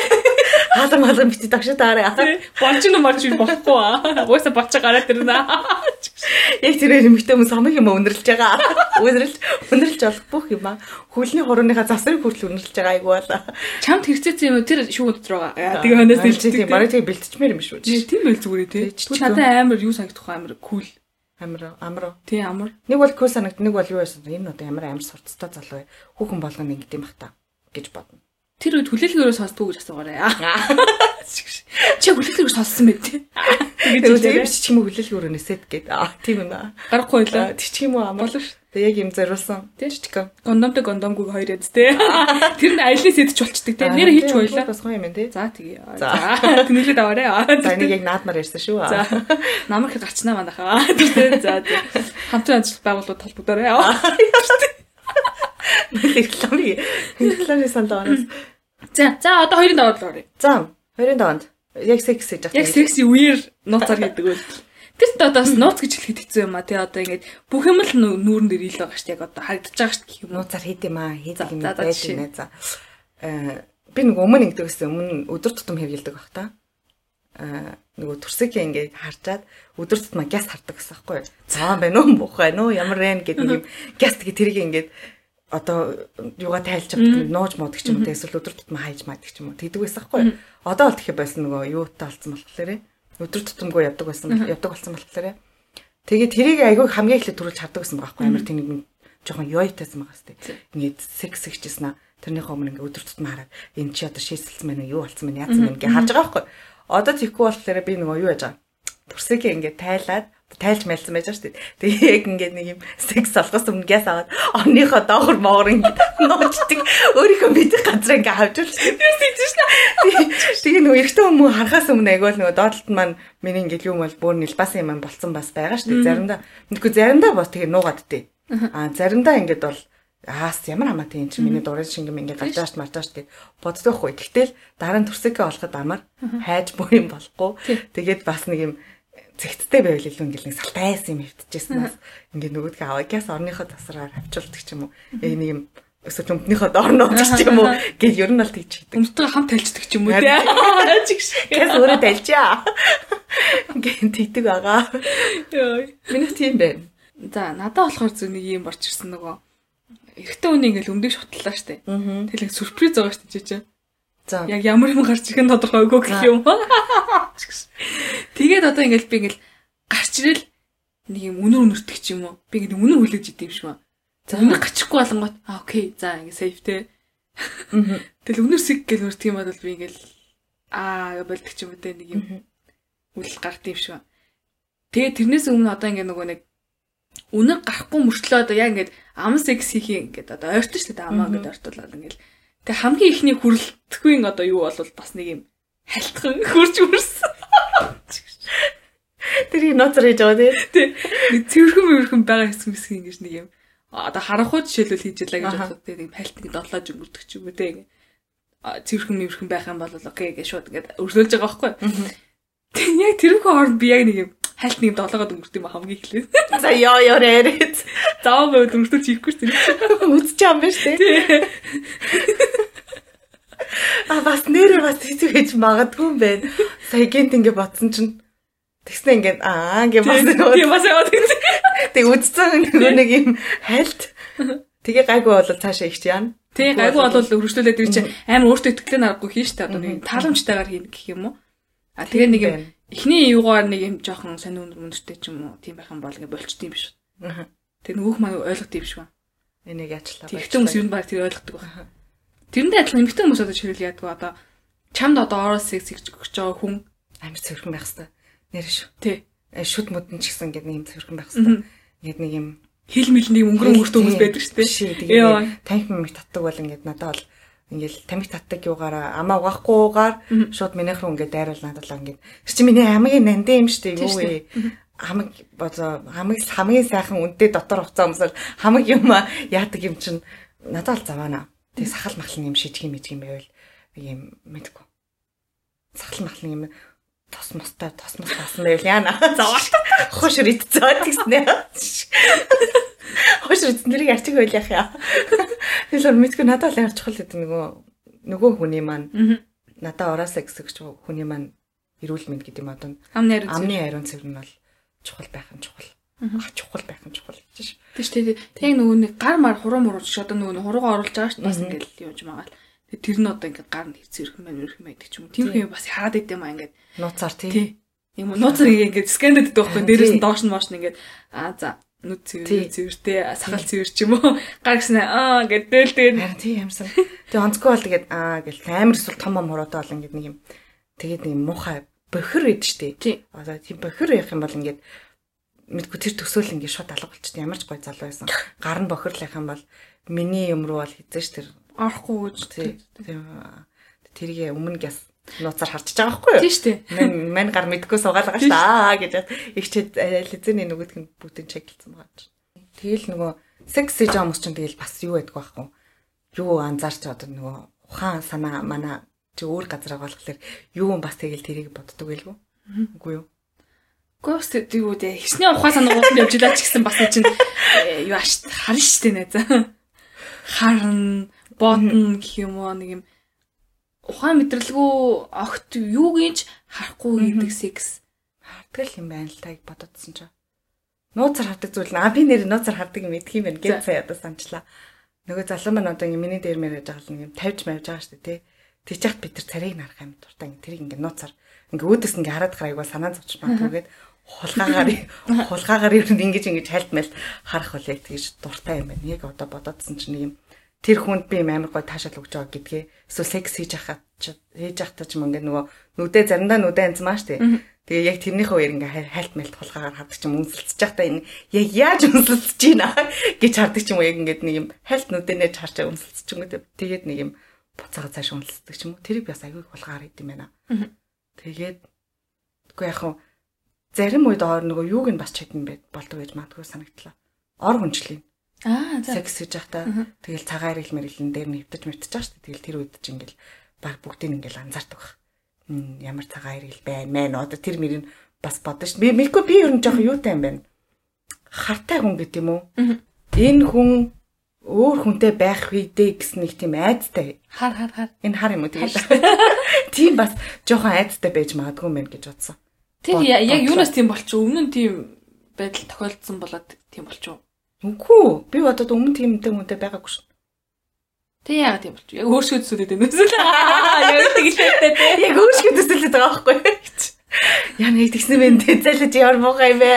Хаалга малган бити тагшаа таараа. Болж юм марч болохгүй аа. Уусаа боцоо гараад ирнэ. Яг тэр эмэгтэй хүмүүс хамаг юм өнөрлж байгаа. Өнөрлж өнөрлж болох бүх юм аа. Хөлний хорооныхаа засрыг хүртэл өнөрлж байгаа айгу бол. Чамд хэрэгцээсэн юм тэр шүү өдөр байгаа. Тэгээ ханаас тийм бараг тийм бэлтчмээр юм шүү. Тийм байл зүгээр тий. Надад амар юу санагдах амар кул. Амар амар. Тий амар. Нэг бол кул санагд нэг бол юу байсан. Энэ одоо ямар амар сурцтай залуу вэ? Хүүхэн болгоно ингэдэм бах та гэж бодно. Тэр үед хүлээлгээрээ сонсдгоо гэж асуугаарай. Чи хүлээлгээрээ сонссон мэт тий. Тэгээд тийм ч юм уу хүлээлгээрээ нэсэд гээд. Аа тийм юм аа. Гарахгүй л. Тэг чи юм уу. Болно ш. Тэг яг юм зориулсан. Тий ч гондомтой гондомгүй хоёр яд тий. Тэр нь аялын сэдч болчдөг тий. Нэр хэлж байлаа. Бас гоё юм тий. За тэгээ. За тэнэглээд аваарэ. За энийг яг наадмаар ярьсан шүү. За намар их гарчнаа манайхаа. Тий. За хамтран ажил байгууллагууд толбогдоорой. Реклами. Реклами сандаас. За за одоо хоёрын даваад л оръё. За хоёрын даваад яг секс гэж яг секси үер нууцаар гэдэг үл. Тэр ч одоо бас нууц гэж хэлэхэд хэцүү юм а тий одоо ингээд бүх юм л нүүрэн дээр ил байгаа шүү. Дээ яг одоо харагдаж байгаа шүү дээ нууцаар хийд юм а хийдэг юм байж нэ за. Э би нэг өмнө ингэдэг гэсэн өмнө өдөр тутам хэрэгэлдэг баг та. Э нөгөө төрсөгийн ингээд харжаад өдөр тутмаа гяс хардаг гэсэн байхгүй цаан байна уу? Бух байна уу? Ямар вэ? Гэдэг юм гяс тэгээ тэрийг ингээд одоо юугаа тайлж авдаг нууж мод гэх юм уу эсвэл өдөр тутмаа хайж маад гэх юм уу тэгдэг байсан байхгүй одоо бол тэгэхээр байсан нөгөө юутай болсон болохоор өдөр тутамгүй явдаг байсан явдаг болсон болохоор тэгээд тэрийг айгүй хамгийн эхлээд төрүүлж хардаг байсан байхгүй амар нэг жоохон ёйтайсан байгаа сте ингээд секс гэжсэн аа тэрнийхээ өмнө ингээд өдөр тутмаа хараад энэ чи одоо шийсэлсэн байна юу болсон байна яасан байна гэж харж байгаа байхгүй одоо тийхгүй болохоор би нөгөө юу яаж байгаа? Төрсөгийг ингээд тайлаад тайлж мэлсэн байж шүү дээ. Тэгээ яг ингээд нэг юм секс олгоос өмнө гяс аваад онныхоо доогор моогор ингээд нуучдаг өөрийнхөө мэдих газар ингээд хавж үлч. Тэр тийж шнэ. Тэгээ нөгөө эрэгтэй хүмүүс харахаас өмнө айгуул нөгөө доотлолт маань миний ингээд юм бол бүр нэлбасан юм болцсон бас байгаа шүү дээ. Заримдаа мэдгүй заримдаа бас тэгээ нуугаад тээ. Аа заримдаа ингээд бол аас ямар хамаатай энэ чинь миний дурын шингэм ингээд гадааш мартааш гэдэг боддог хгүй. Тэгтэл дараа нь төрсөкөө олоход амар хайж буй юм болохгүй. Тэгээд бас нэг юм зэгттэй байвал илүү ингээл нэг салтайсан юм хөвтчихсэн. Ингээ нөгөөдгөө аваагаас орныхоо тасраар авчулдаг ч юм уу. Яг нэг юм өсөж өмднийхөө доорноо ч юм уу гэж ер нь бол тэгж хийдэг. Өмдтөг хамт тайлцдаг ч юм уу тий. Гэс өөрөө тайлчаа. Ингээ тэгдэг байгаа. Миний тийм байна. За надад болохоор зөв нэг юм борч ирсэн нөгөө эрэгтэй хүний ингээл өмдөг шутлаа штэ. Тэгэл сүрприз байгаа штэ чи. За. Яг ямар юм гарч ирэх нь тодорхойгүй гэх юм. Тэгээд одоо ингээл би ингээл гарч ирэл нэг юм үнэр үнэртэх ч юм уу. Би ингээд үнэр хүлээж идэв юм шиг. За үнэр гачихгүй болонгот аа окей. За ингээд сейф те. Тэгэл үнэр сэг гэл үрдэг юм бол би ингээл аа болдог ч юм уу те нэг юм үл гард юм шиг. Тэгээ тэрнээс өмнө одоо ингээд нөгөө нэг үнэр гарахгүй мөртлөө одоо яг ингээд ам секс хийх юм ингээд одоо ойртон шүү дээ амаа ингээд ойртуулаад ингээд Тэг хамгийн ихний хүрэлтгүй одоо юу бол бас нэг юм халтхан хурж үрсэн. Тэр ноцор хийж байгаа тий. Нэг цэвэрхэн мөрхөн байгаа хэсэг мэсэг ингэж нэг юм одоо харанхуй жишээлбэл хийж ялаа гэж бодоход тий нэг пальтыг долоож өнгөрдөг ч юм уу тий. Цэвэрхэн мөрхөн байх юм бол окей гэж шууд ингээд өрсөлдөж байгаа байхгүй. Тэг яг тэрхүү хооронд би яг нэг юм хальт нэг долоогод өнгөрт юм хамгийн эхлээд. За ёо ёо байвал өнгөртөж хийхгүй шүү дээ. Үзэж байгаа юм байна шүү дээ. А бас нэрээ бас хэцүү гэж магадгүй юм байна. Сая гинт ингэ бодсон чинь тэгснэ ингэ аа ингэ бас тийм бас яваад тийм. Тэг үзсэн нэг юм хальт. Тэгээ гайгүй бол цаашаа ихч яана. Тий гайгүй бол өргөжлүүлээд тэр чинь амар өөртөө итгэлээ нарахгүй хийн штэ одоо нэг тааламжтайгаар хийн гэх юм уу. А тэгээ нэг юм эхний юугаар нэг юм жоохон сонир өндөр мөндөртэй ч юм уу тийм байх юм бол ингээ болчт юм биш. Тэгээ нөгөөх маань ойлгох юм биш ба. Энийг яачлаа. Тэгтэн хүмүүс юу баг тэр ойлгодог байна. Тэрэндээ адилхан эмэгтэй хүмүүс одоо чирэл яадаг одоо чамд одоо орол секс гэж байгаа хүн амар цэвэрхэн байх хэвээр. Нэр шүү. Тий. Э, шүд мөдөн ч гэсэн ингээд нэг юм цэвэрхэн байх хэвээр. Ингээд нэг юм хил мэлний өнгөрөн өнгөрт хүмүүс байдаг шүү дээ. Тэгээд танхим мэг татдаг бол ингээд надад бол ингээл тамиг татдаг юугаараа амаа угаахгүйгээр шууд минийх рүү ингээд дайруул надад л ингээд чи миний хамгийн нандин юм штэ юу вэ хамаг бозоо хамгийн хамгийн сайхан үнэтэй дотор хуцаа өмсөл хамаг юм яадаг юм чин надад л заваана. Тэг сахал махлын юм шийдэх юм ийм байвал ийм мэдгүй. Сахал махлын юм тос мостой тос мос таасан байвал яана. Заваал. Хошир идцээд гэснэ. Хошир идсэн нэрийг арчиг байл яах яа. Тэгэхээр мэдгүй надад л ямар чухал гэдэг нөгөө нөгөө хүний маань надад ороосаа гэсэгч хүний маань эрүүл мэнд гэдэг юм одоо амны ариун цэвэр нь бол чухал байх нь чухал. Чухал байх нь чухал гэж. Тийш тий. Тэг нөгөө нэг гар мар хуруу мурууч одоо нөгөө хуруугаа оруулж байгаа шүү дээ бас ингээл юуж байгаа л. Тэр нь одоо ингээд гар нь хэвцэрх юм байна, өрх юм байдаг ч юм уу. Тийм юм бас хараад идэм аа ингээд нууцаар тий. Юм нууцаар ингээд скандэд байдаг байхгүй. Дээрээс нь доош нь mooш нь ингээд аа за нүд цэвэр цэвэртэй сахал цэвэр ч юм уу. Гар гэснэ аа ингээд дээлтэй. Харин тий ямсан. Тэг онцгой бол тэгээд аа гэл амар эсвэл том ам хуруутай бол ингээд нэг юм тэгээд нэг муухай бохир гэдэг. Тий. Одоо тийм бохир явах юм бол ингээд мэдгүй тэр төсөөл ингээд шууд алга болчихсон. Ямар ч гой залуу байсан. Гар нь бохирлах юм бол миний юм руу бол хизээш тэр орохгүй гэж тий. Тэрийг өмнө гэс нууцаар харчиж байгаа байхгүй юу? Тийм шүү. Мэн мэн гар мэдгүй суугаалгаа шүү дээ гэж ихчээд лизэний нөгөөдг нь бүтэн чеклсэн байгаа ч. Тэгэл нөгөө секс хийж байгаа хүмүүс чинь тэгэл бас юу байдг байхгүй юу анзаарч одоо нөгөө ухаан санаа манай чи өөр газар болохоор юу бас тэгэл тэрийг боддог байлгүй. Үгүй юу? Гос юу дээ хичнээн ухаан санаа гол явж илаач гэсэн бас чинь юу аш харна дээ найзаа. Харна, бодно гэх юм уу нэг юм ухаан мэдрэлгүй огт юуг инж харахгүй гэдэг секс харддаг юм байна л таг бододсон ч. Нууцар хардаг зүйл наа би нэр нууцар хардаг юм идэх юм байна гэж сая одоо санчлаа. Нөгөө залуу маань одоо миний дээр мэрэж байгаа л ингэ тавьж мавж байгаа шүү дээ тий. Тэг чахт бид нар царийг нарах юм дуртай ингэ тэрийг ингэ нууцар ингэ өөдөөс ингэ хараад гараа айгуу санаа зовч магадгүйгээд хулгаагаар хулгаагаар ер нь ингэж ингэж хальтмал харах яг тэгж дуртай юм байна. Яг одоо бододсон чинь юм тэр хүнд би амар гой таашаал өгч байгаа гэдгээ эсвэл секс хийж ахад хийж ахтаа ч юм ингээ нөгөө нүдэ заримдаа нүдэ анзмаа штэ. Тэгээ яг тэрнийхээ үеэр ингээ хальт мэлт хулгаагаар хавдаг ч юм үнсэлцэж байхдаа энэ яг яаж үнсэлцэж байна гэж хардаг ч юм уу яг ингээд нэг юм хальт нүдэнэж харч үнсэлцэж юм гэдэг. Тэгээд нэг юм буцаага цааш үнсэлдэг ч юм уу. Тэрийг бас аягүй хулгаар хийдэм байна. Тэгээд үгүй яг хав зарим үед оор нөгөө юуг нь бас чадна байд болдог гэж магадгүй санагдлаа. Ор хүнчлээ Аа. Секс гэж явахдаа тэгэл цагаар ил мэрэлэн дээр нэвтэж шүү дээ. Тэгэл тэр үед чинь ингээл баг бүгдийг ингээл анзаардаг баг. Ямар цагаар ил байна мэн одоо тэр мөрийг бас бодно шүү. Би мэдгүй би ер нь жоох юутай юм байна. Хартай хүн гэдэг юм уу? Энэ хүн өөр хүнтэй байх үедээ гэсэн нэг тийм айцтай. Хар хар хар. Энэ хар юм уу тэгэл. Тийм бас жоохон айцтай байж магадгүй мэн гэж бодсон. Тэр яг юунаас тийм болчих өмнө нь тийм байдал тохиолдсон болоод тийм болчих Үгүй. Би бодоод өмнө тиймтэй хүнтэй байгаагүй шин. Тэг яагаад тийм болчих. Яг өөрсгөө төсөөлөд байна үгүй. Яг тэгэлтэй те. Яг өөрсгөө төсөөлөд байгаа байхгүй. Яа нэг тэгсэн бэ тэ залж яар муухай бэ.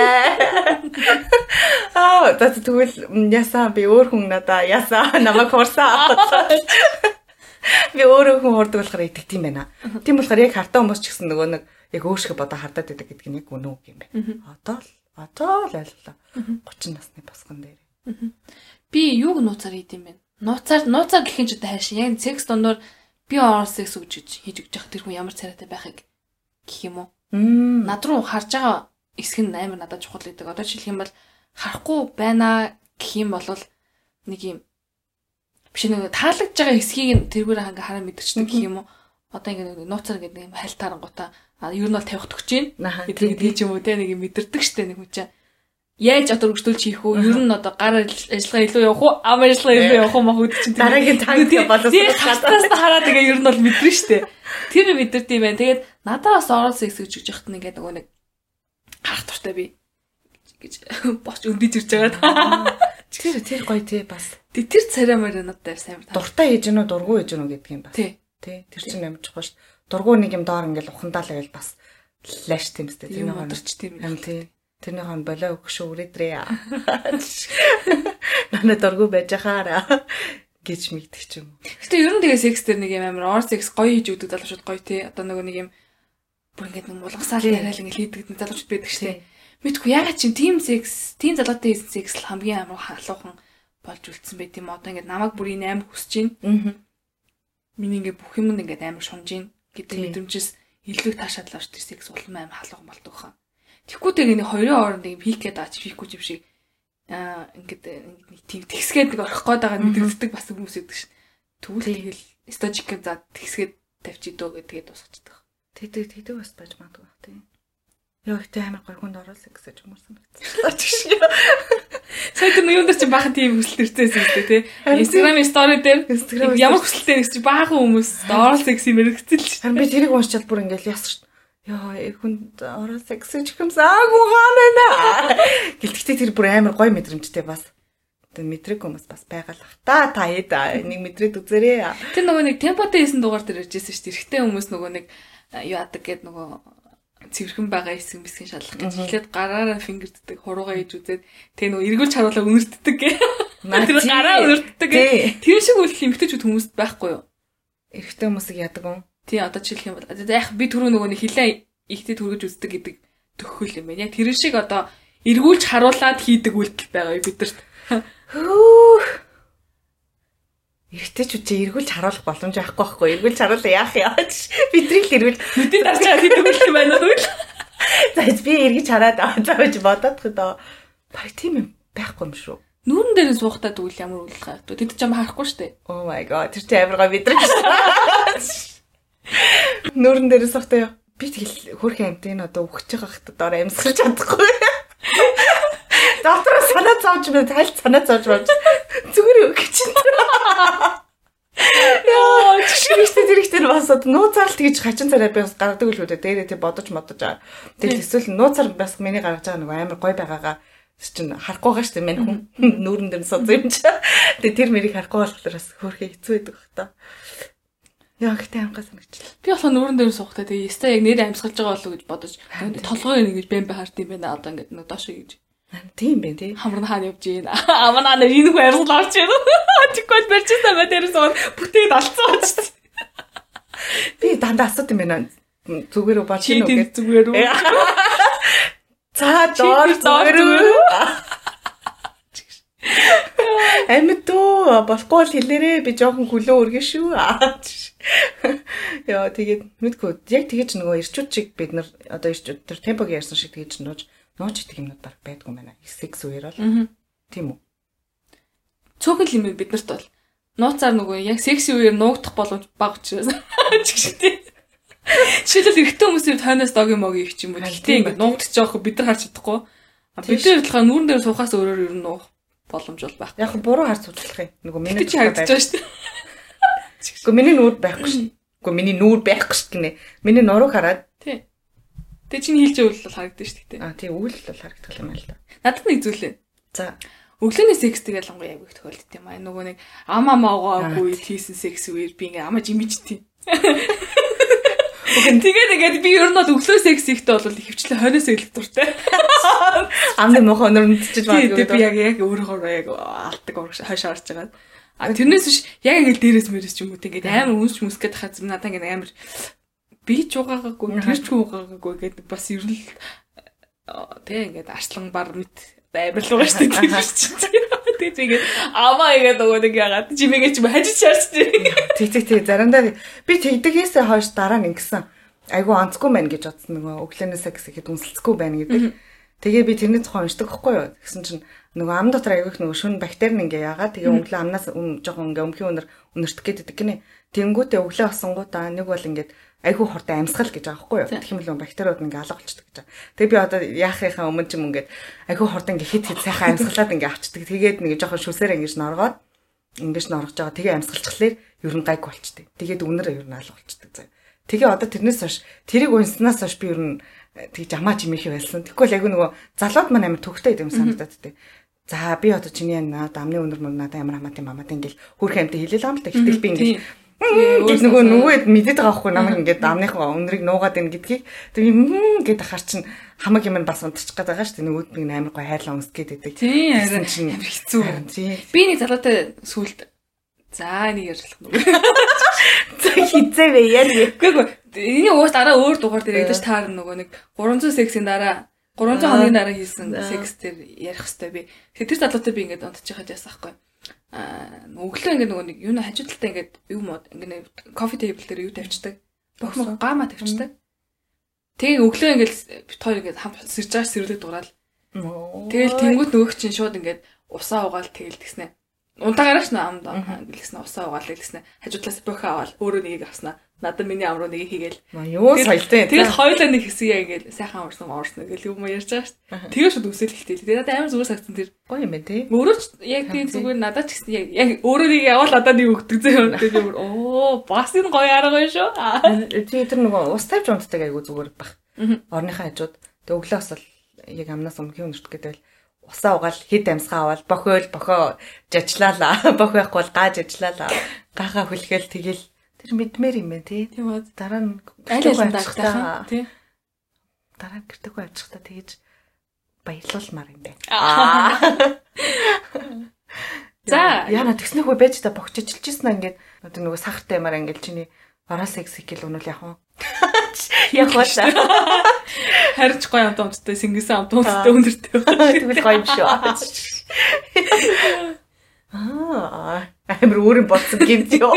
Аа, тат тэгвэл ясаа би өөр хүн надаа ясаа намайг хурсаа. Би өөрөө хүн хурдаг болохоор итгэх тийм байна. Тийм болохоор яг хартаа хүмүүс ч гэсэн нөгөө нэг яг өөрсгөө бодоо хардаад байдаг гэдэг нь яг үнэн үг юм байна. Одоо л Одоо л ойлголоо. 30 насны босгон дээр. Би юуг нууцаар хийд юм бэ? Нууцаар нууцаар гэхин ч одоо хайшин. Яг секс дондор би орол секс гэж хийж өгч явах тэр хүн ямар царайтай байхыг гэх юм уу? Над руу харж байгаа эсэх нь амар надад чухал гэдэг. Одоо жишээлх юм бол харахгүй байна гэх юм бол нэг юм биш нэг таалагдж байгаа эсхийг тэргээр ханга хараа мэдэрчдэг гэх юм уу? Одоо ингэ нууцаар гэдэг юм хайлтаарангуудаа А ер нь бол тавих төгч байна. Тэгээд тийм юм уу те нэг мэдэрдэг штэ нэг хүн чинь. Яаж одоо өргөжлүүлж хийх үү? Ер нь одоо гар ажиллагаа илүү явах уу? Ам ажиллагаа илүү явах уу мах үүд чинь. Дараагийн танк боловсруулах. Хатаас хараад тэгээ ер нь бол мэдэрнэ штэ. Тэр мэдэрд юм байна. Тэгээд надад бас орол секс гэж гэж яхад ингээд нөгөө нэг гарах туртай би гэж босч өндөж ирж байгаа. Тэр тэр гоё тий бас. Тэр царай морь надад сайн дуртай хийж гэнэ дургу хийж гэнэ гэдэг юм бас. Тий. Тий. Тэр чинь амжих ба шүү дургуй нэг юм доор ингээл ухандаа л байл бас лаш тийм сте тэр нэг өдөрч тийм юм тий тэрний хон болоо өгш үрээдрээ нана дургуй байж хаараа гэж мигдэг ч юм. Гэтэ ер нь тэгээ секс дээр нэг юм амар ор секс гоё хийж өгдөг залуучууд гоё тий одоо нөгөө нэг юм бүр ингээд нэг мулгасаал яриад ингээд хийдэг залуучууд байдаг штэ. Мэдгүй ягаад чи team sex, team залуутай хийсэн sex л хамгийн амар халуухан болж үлдсэн байт юм. Одоо ингээд намайг бүрийн амар хүсэж байна. Аа. Миний ингээд бүх юм ингээд амар шунж байна гэдэг мэдрэмжээс илүү таашаал авч тэр секс улам амар халуухан болдог хаа. Тэгэхгүй тэг нэг хоёрын хооронд ингээд пикгээд аач пикгүй юм шиг аа ингээд нэг тийм тэгсгээд нэг орох гээд байгаа мэдэрдэг бас хүмүүс идэг шин. Тэгвэл тэгэл стожик за тэгсгээд тавьчих дөө гэдгээд дуусчихдаг. Тэдэг тэдэг бас байж магадгүй бах тийм. Яа ихтэй амар гой хүнд оруулах гэж хүмүүс санагдчихлаа ч шиг. Сая тэр юунд чи баахан тийм хүсэлт ирсэн юм тий. Instagram story дээр ямар хүсэлтэй нэгч баахан хүмүүс оруулах гэсэн юм хэрэгцэл ч. Харин би тэрийг уншчаад бүр ингээл ясч Яа, хүнд оруулах гэсэн ч юм саагүй хаана. Гэлтгтээ тэр бүр амар гой мэдрэмжтэй бас. Мэдрэг хүмүүс бас байгалах та та хэд нэг мэдрээд үзээрэй. Тэр нөгөө нэг темпотой хийсэн дугаар дээр иржсэн шүү дээ. Эрэгтэй хүмүүс нөгөө нэг юу адаг гэд нөгөө цэвэрхэн байгаа хэсэг бисгийн шалах гэж эхлээд гараараа фингэрддэг хуруугаа хийж үзээд тэг нөгөө эргүүлж харуулаа үнэртдэг гэ. Тэр гараа үнэртдэг. Тэр шиг үйл эмгтэйчүүд хүмүүст байхгүй юу? Эрэгтэй хүмүүсийг яадаг юм. Тий одоо жишээлх юм бол яг би түрүү нөгөө нэг хилээ ихтэй түргэж үздэг гэдэг төгхөл юм байна. Яг тэр шиг одоо эргүүлж харуулад хийдэг үйлдэл байгаа бидэрт. Хөө Эргэжтэй чи эргүүлж харуулах боломж байхгүй байхгүй. Эргүүлж харуулаа яах яаж? Бидний л эргүүл нүдийн дарж байгаа гэдэг юм байна уу? За би эргэж хараад аваа гэж бодоод хөдөө. Бараг тийм юм байхгүй юм шүү. Нүүрэн дээр суухтаа тэгвэл ямар үйлдэл гайв. Тэд ч юм харахгүй штэ. Oh my god. Тэр чи амаргаа бидрэг. Нүүрэн дээр суухтаа би тэгэл хөрхөн амт энэ одоо өгч байгаа хата доор амьсгаж чадахгүй. Доктор санаа зовж байна. Тайлт санаа зовж байна. Зүгээр үг чинь. Яа, чишгэрчтэй зэрэгтэр бас нууцаар л тэгж хачин царай бас гаргадаг л үү дээрээ тэг бодож модож аа. Тэгэл эсвэл нууцаар бас миний гаргаж байгаа нэг амар гой байгаагаа чинь харахгүй байгаа шүү дээ мань хүн нүүрэн дээр сууд юм чи. Тэгээ тэр мэрийг харахгүй болохоор бас хөөрхөө хэцүү байдаг бах та. Яа гэхдээ амгаа санагчлаа. Би болохоор нүүрэн дээр суухтаа тэгээ яста яг нэр амьсгалж байгаа болов гэж бодож толгой нэг гэж бэмбэ хард юм байна одоо ингээд нэг доош гэж. Тийм бэ тий. Хамар нь хаана явж гин. Амаа наа энэ хүн арилгал авч байна. Тэгвэл барьчихсан бай дээрээс уу бүтээд алдсан байж. Би дандаа асууд юм байна. Зүгээр үү бач юм уу? Зүгээр үү? За доор зүгээр үү? Амьд туу болохгүй л хэлээрээ би жоохон хөлөө өргөн шүү. Яа тэгээд мэдгүй яг тэгэж нөгөө ирчүүд чиг бид нар одоо ирчүүд тэр темпог ярьсан шиг тэгэж нууж нууж идэх юмнууд баг байдгүй байна. Секс үеэр бол. Тийм үү? Цөөхөн юм бид нарт бол нууцаар нөгөө яг секси үеэр нуугдах боломж бага учраас чигштэй. Жишээлбэл эрэгтэй хүмүүсийн тойноос дог юм оги их ч юм уу. Гэтэ ингэ нуугдчих жоох бид нар харж чадахгүй. Бид нар болохоор нүүрэн дээр суухаас өөрөөр ер нь нуух боломж бол байхгүй. Яг буруу харж судлах юм. Нөгөө миний харагдаж байгаа шүү дээ. Гэхдээ миний нүүр байхгүй шүү. Гэхдээ миний нүүр байхгүй шүү гинэ. Миний нурууг хараад Тэг чинь хийлж өгөл бол харагдаж шүү дээ. Аа тий үйл бол харагдах юм байна л да. Надад нэг зүйл ээ. За. Өглөөний секс тэгэл ангуй яг их тохиолддог юм аа. Нөгөө нэг ама маагаагүй хийсэн секс үеэр би ингээ ама жимэж тий. Угэн тэгээд ингээд би ер нь бол өглөө секс ихтэй бол хөвчлээ хойноос илэх дуртай. Амны мохоо нөрмдчихэж байгаа. Би яг яг өөрөөр яг алтдаг хойш харж байгаа. А тэрнээс биш яг ингээд дээрээс мэрээс ч юм уу тэгээд амар үнсч мүсгээд хахад надаа ингээд амар би ч угаагаагүй тэр ч угаагаагүй гэдэг бас ер нь тэг ингээд арслан бар мэт амар л байгаа шүү дээ. Тэгээд тэгээд аваа игээд өгөө нэг ягаад жимээгээ ч хажиж шаарч тий. Тэг тэг тэг заримдаа би тэгдэгээс хойш дараа нь ингэсэн. Айгу онцгүй байна гэж бодсон нөгөө өглөөнөөсөө гэхэд үнсэлцгүй байна гэдэг. Тэгээ би тэрний тухай уншдаг хгүй юу. Тэгсэн чинь нөгөө ам дотор аягүйх нөгөө шүн бактери нь ингээ яагаад тэгээ өглөө амнаас жоохон ингээ өмхийн өнөр өнөртөх гэдэг гинэ. Тэнгүүтээ өглөө осонгуудаа нэг бол ингээд айгүй хортой амьсгал гэж байгаа хгүй юу. Тэгэх юм бол бактериуд ингээ алга болчихдог гэж байгаа. Тэгээ би одоо яахынхаа өмнө ч юм ингээд айгүй хортой ингээ хит хит сайхан амьсгалаад ингээ авчдаг. Тэгээд нэг жоохон шүсээр ингэж норгоод ингэж норгож байгаа. Тэгээ амьсгалчлаар ер нь гайг болчтой. Тэгээд үнэр ер нь алга болчдөг заа. Тэгээ одоо тэрнээс хойш тэрийг унснаас хойш би ер нь э, тэг жамаа чимээхий байсан. Тэгвэл айгүй нөгөө залууд маань амар төгтэй юм санагдаад тээ. За би одоо чиний дамны өнөр мөр надаа ямар хамаатай мамаатай ингээл хөрх амтай хэлээ л юм л та. Гэтэл би ингээл нөгөө нөгөөд мэдээд байгаа хгүй намайг ингээд амныхаа өнрийг нуугаад ийн гэдгийг тэг юм гээд ахаар чин хамаг юм бас унтчих гээд байгаа шүү дээ нөгөөд нэг амар гой хайрлаа өмс гээд байдаг. Тийм харин чин амар хэцүү. Би нэг залуутай сүулт за нэг ярьлах нүг. За хизээ вэ яа. Үгүй ээ. Эний уус дараа өөр дугаар дээр ядаж таар нөгөө нэг 300 сексийн дараа 300 хоногийн дараа хийсэн секс дээр ярих хэвээр би. Тэгэхээр тэр залуутай би ингээд унтчих хаад яасан байхгүй. Өглөө ингээд нөгөө нэг юу н хажуудалтай ингээд юу мод ингээд кофе тейбл дээр юу тавьчихдаг. Бохно гама тавьчихдаг. Тэгээ өглөө ингээд бит хоёр ингээд хамт сэрж байгаа сэрүүлэг дуурал. Тэгэл тэнгуут нөгөөч чинь шууд ингээд усаа угаал тэгэл тэгснэ. Унтаагаарч нэ амд гэлснэ усаа угаал гэлснэ. Хажуудлаас бохоо аваад өөрөө нэгийг авснаа. Надад миний ам руу нэгийг хийгээл. Юу соёлтой. Тэгэл хоёулаа нэг хэсэг яа ингээл сайхан амарсан амарсан гэл юм ярьж байгаа шүү дээ. Тэгээ шууд үсэл хэлтэй. Тэгээ надад амар зүгээр сагсан тэр. Гоё юм байна тий. Өөрөө ч яг тийм зүгээр надад ч гэсэн яг яг өөрөө нэг явал одоо нэг өгдөг зөө юм. Тэгээ оо бас энэ гоё арга гоё шүү. Тий тэр нөгөө ус тавьж унтдаг айгу зүгээр бах. Орныхаа хажууд. Тэг өглөө бас яг амнаас өмнө хин өнөртөх гэдэг усаа угаал хэд амьсгаа аваад бохиол бохоо жажлаалаа. Бох байхгүй бол гааж ажиллаалаа. Гахаа хүлгээл тэгэл мэдмээр юм байна тий. Тийм үү. Дараа нь аль аль дагтаа. Тий. Дараа нь гэртэггүй авчихтаа тэгэж баярлуулмаар юм байна. За яна тэгснэхгүй байж та богч ажилжсэн ингээд одоо нөгөө сахартай юмар ингээд чиний орол секс хэл өнөл яг уу. Яг баашаа. Харин ч гоё амт амттай сингэсэн амт амттай өндөртэй байна. Тэгвэл гоё юм шүү. Аа, амар өөрийн бодсон гэмт ёо.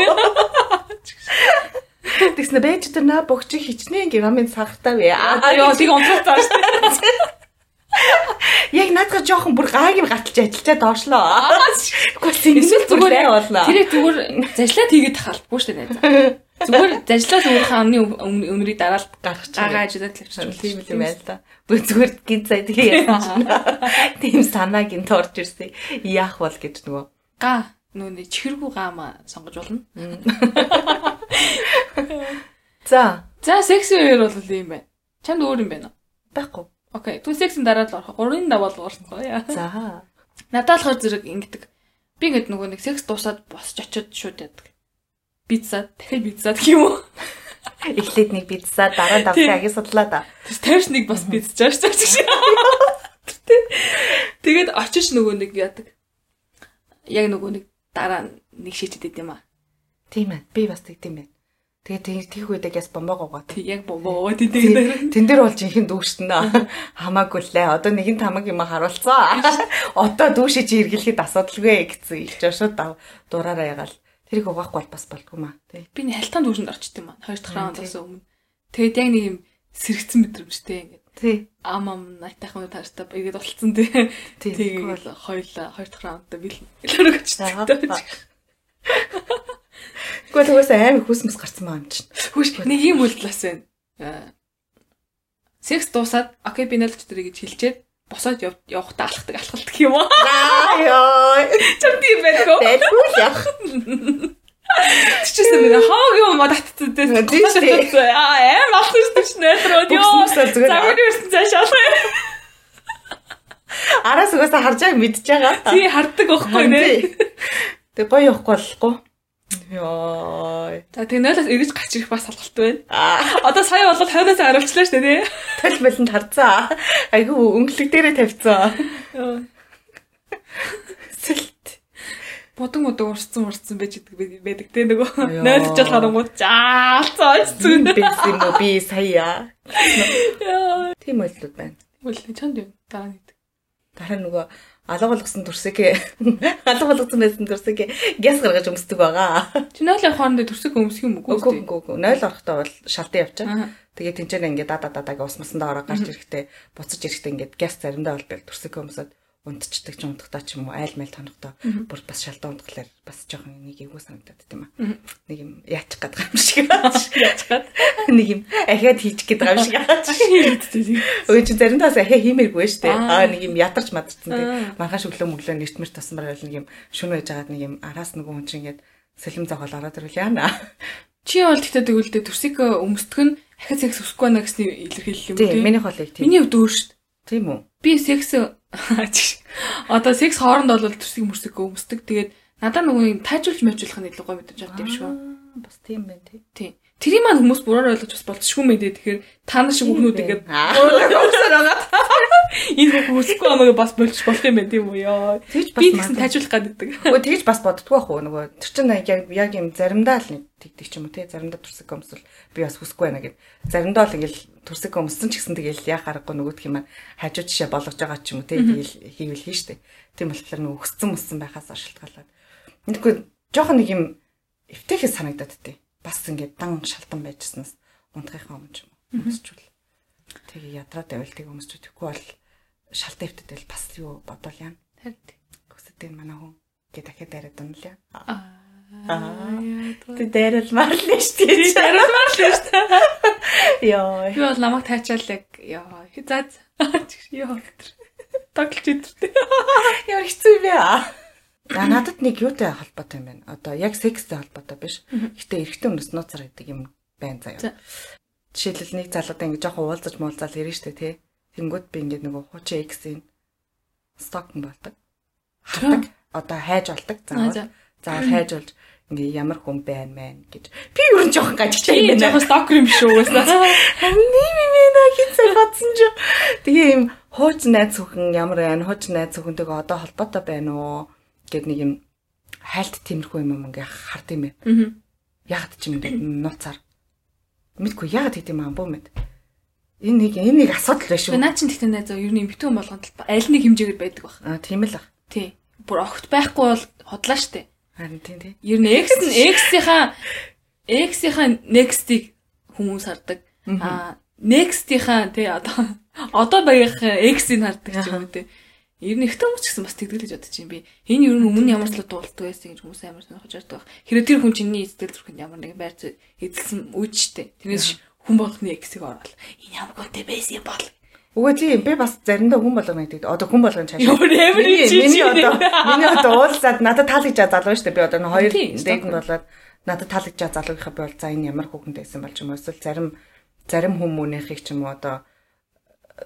Тэгснэ байж тэр наа богч хичнээн грамын сахартай вэ. Аа ёо тийг онцлог цааш. Яг наадга жоохон бүр гайг гаталж ажиллаад доошлоо. Гэхдээ эсвэл зүгээр боллоо. Тэр зүгээр зажлаа тэгээд тахалбгүй шүү дээ. Зүгээр зажлаа өөрийнхөө амны өнөрийг дараалт гаргах гагаа ажиллаад тавьчихвал тийм л юм байл та. Бүр зүгээр гин цай тэгээ яасан. Тийм санааг ин торж ирсэн. Яах бол гэж нөгөө га нүүний чихэргүй гама сонгож болно. За. За секси үеэр бол ийм байна. Чамд өөр юм байна уу? Байхгүй. Окей. Түн сексийн дараа л орох. 3-ын давал уурсан. За. Надад болохоор зэрэг ингэдэг. Би ингэдэг нөгөө нэг секс дуусаад босч очиод шууд яадаг пицца дахиад пицца гэх юм уу? Эхлээд нэг пицца дараа нь давхар аги судлаа да. Тэрс нэг бас пицца жааш гэж. Тэгээд очиж нөгөө нэг яадаг. Яг нөгөө нэг дараа нэг шийдэд идэм аа. Тийм ээ. Би бас тэгдэм байх. Тэгээд тийх үед яг бомбогоогоо. Тэг яг бомбогоо тийм. Тэн дээр бол жинхэнэ дүүштэн хамаагүй лээ. Одоо нэгэн тамаг юм харуулцаа. Одоо дүүшиж эргэлэхэд асуудалгүй гэсэн их жошоо дураараа ягаал. Тэрийг угаахгүй бол бас болдгүй маа. Би нэг халтаанд дүүшинд орчт юм аа. Хоёр дахь раундаас өмнө. Тэгээд яг нэг юм сэрэгцэн мэдрэмжтэй ингээд. Тий. Ам ам найтайхан таартай игээд болцсон тий. Тэгээд хоёулаа хоёр дахь раундаа бил илэрэг очтой. Гэхдээ тэгээс аим хүсмэс гарсан маа юм чинь. Хөөш нэг юм үйлдэлээс байна. Э, секс дуусаад окей би нэлж тэрийг гэж хэлчихэд босоод явахдаа алхдаг алхалдаг юм аа. Аа ёо. Чам тийм байхгүй. Байлгүй л яах. Тэчээсээ минь хааг юм татцдаг. Тийм шүү. Аа аим алхаж тийш нөтрөө ёо. Замын ирсэн цаашаа. Араас угаасаа харж байгааг мэдж байгаа. Тий харддаг байхгүй нэ. Тэг гоё явахгүй болохгүй. Йоо. За тэгнээс эргэж гарч ирэх бас салгалт байна. Одоо сая болоод 50-аас харуулчлаа шүү дээ. Тол болонд харцаа. Айгүй өнгөлөг дээрээ тавьцсан. Бодон бодон урцсан урцсан байж байдаг те нөгөө. Нойлж жол харангууд жаалцаа зүүн. Би юм уу би сая. Яа. Тийм ойлууд байна. Үл чанд юм дараа нэг. Дараа нөгөө алга болгосон төрсөг алга болгосон байсан төрсөг гяс гаргаж өмсдөг байгаа. Чи 0 хоорондоо төрсөг өмсөх юм уу? Үгүй үгүй үгүй. 0 орохдоо бол шалтан явчаа. Тэгээ тэнцэнэ ингээд дада дадагаа усмасандаа ороо гарч ирэхдээ буцаж ирэхдээ ингээд гяс заримдаа болдог төрсөг өмсөд унтчихдаг ч унтахтаа ч юм уу айл майл тонохдоо бүр бас шалдан унтахлаар бас жоохон нэг эвгүй санагдаад тийм аа. Нэг юм яачих гээд байгаа юм шиг нэг юм ахиад хийчих гээд байгаа юм шиг. Өө чи заримдаас ахиа хиймээргүй шүү дээ. Аа нэг юм ядарч мадарсан тийм. Маргааш өглөө мөглөө нэртмэр тасан байгаа нэг юм шүн байж байгаад нэг юм араас нэг хүн чинь ингээд сэлэм зогоол ороод ирвэл яана. Чи бол тэгтээ тэгвэл төрсийг өмсдөх нь ахиад секс өсөхгүй байна гэсний илэрхийлэл юм тийм. Миний холыг тийм. Миний хувьд өөр шүү дээ. Тийм үү? Би секс одоо секс хооронд бол төрсийг мөрсөг өмсдөг. Тэгээд надад нөгөө юм тайжуулж мажуулах нь илүү гоё мэдэж байгаа юм шүү. бас тийм байх тий. Тий. Тэрийг маань хүмүүс буруугаар ойлгож бас болцшгүй мэй дээ. Тэгэхээр та нар шиг хүүхнүүд ингээд уусаар байгаа. Энэ хүүхэн хүсэхгүй амаагаа бас болчих болох юм байна тийм үү ёо. Тэгж бас тэгсэн тажиулах гаддаг. Нөгөө тэгж бас боддгоо ах уу нөгөө тэр чинь яг яг юм заримдаа л тэгдэг ч юм уу тий заримдаа турсаг өмсөл би бас хүсэхгүй байна гэд заримдаа л ингээл турсаг өмсөн ч гэсэн тэгэл яа харахгүй нөгөөдх юм хажуу жишээ болгож байгаа ч юм уу тий тэгэл хийвэл хийн штэ. Тийм болохоор нөгөө хүссэн мөссөн байхаас шалтгаалаад. Тэгэхгүй жоохон нэг юм эвтэйхээ санагдаад тий бас ингээд дан шалтан байжснаас унтахынхаа өмнө юм уу өмсчүүл. Тэгээ ядраа тавилтыг өмсч тэгэхгүй бол шалтан эвтэдэл бас юу бодвол яа. Харин Хүсэт энэ манай хүн гэ дахиад дараад унлаа. аа Тэ дайрал марлаа шүү дээ. Дарамаар л шүү дээ. Йоо. Би бол намайг тайчаал яг яа хизаад ёо. Тоглож идэртэй. Ямар хэцүү юм бэ? А надад нэг юутай холбоотой юм байна. Одоо яг секстэй холбоотой биш. Гэтэ эрэгтэй хүмүүс нууцар гэдэг юм байна заяа. Жишээлбэл нэг залуудаа ингэ жоохон уулзаж муулзаал ирэн штэ тий. Тэнгүүд би ингэ нөгөө хуучин X-ийн стокн болдог. Хадаг. Одоо хайж болдог. Заавал заавал хайж болж ингээ ямар хүн байна мэн гэж. Би ер нь жоохон гажигтай юм байна. жоохон стокер юм шүү угаасаа. Нэг юм ээ хинцээ бодсон ч. Тэгээ юм хуучин найз зөвхөн ямар байна? Хуучин найз зөвхөнтэйгээ одоо холбоотой байна уу? Гэд нэг юм хайлт тиймэрхүү юм юм ингээ хард юм бэ. Аа. Ягд ч юм дэ нууцаар. Мэдгүй ягд гэдэг юм аа бөө мэд. Энэ нэг энэ нэг асуудал байна шүү. Наа чин тэгтээ найзаа ер нь битүүн болгонд аль нэг хэмжээгээр байдаг баг. Аа тийм л ах. Тий. Бүр огт байхгүй бол хотлаа штэ. Харин тийм тийм. Ер нь X нь X-ийнхаа X-ийнхаа next-ийг хүмүүс хардаг. Аа next-ийнхаа тий одоо одоо багийнхаа X-ийг хардаг ч юм уу тий. Ер нь ихтэй хүмүүс ч гэсэн бас тэгдэг л гэж бодож байна би. Энэ ер нь өмнө ямар ч л дуулдаг байсан гэж хүмүүс амар сонирхож байдаг. Хэрэв тэр хүн чиний эзэдэл зүрхэнд ямар нэгэн байр зүй эзэлсэн үуч штэ. Тэрнээс хүн болгоны X-ийг орвол энэ ямар гонтэй байсан юм бол Үгүй тийм би бас заримдаа хүн болгоно гэдэг. Одоо хүн болгоно амар Миний одоо миний одоо уулзаад надад таалагдж залуу шүү дээ. Би одоо хоёр Тийм, дэйгэн болоод надад таалагдж залуугийнхаа бол за энэ ямар хүүхэнд байсан бол ч юм уу эсвэл зарим зарим хүмүүнийхийг ч юм уу одоо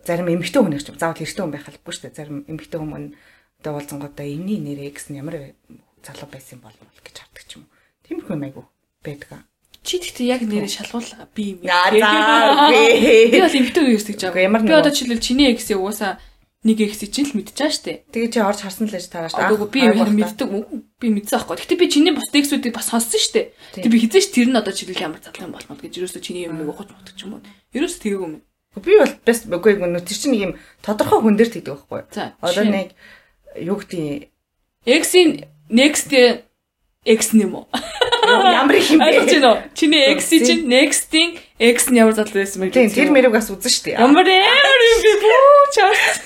зарим эмэгтэй хүнийх ч юм заавал эрэгтэй хүн байх албагүй шүү дээ. Зарим эмэгтэй хүмүүс одоо уулзангуудаа энэний нэрээ гэсэн ямар залуу байсан бол гэж хардаг ч юм уу. Тиймэрхүү юм айгу байдаг. Чи тэгтээ яг нэрээ шалгуул би юм. Яа, би. Би бол эмхтэй үеэс гэж ямар байгаа. Би нэг- одоо жишээлбэл чиний эксээ угаасаа нэг эксийг чинь л мэдчихэж штэ. Тэгээ чи орж харсан л байж таараш. Одоо би мэддэг. Би мэдсэн аахгүй. Гэтэ би чиний бус эксүүдийг бас сонссон штэ. Тэг би хизээш тэр нь одоо жишээлбэл ямар залуу юм болмод гэж ерөөсөө чиний юм нэг ухаж ч юм уу. Ерөөсөө тэгээгүй юм. Би бол бэст үгүй гэнэ тэр чинь нэг юм тодорхой хүн дээр тэгдэг байхгүй. Одоо нэг юу гэдэг X-ийн next X нэм үү? ямар их юм Ойлгож бэ? байна уу? Чиний X чинь next-ийн X нь ямар залуу байсан бэ? Тийм тэр мэрэг бас үзэн штэ. ямар амар юм би бүү чаас.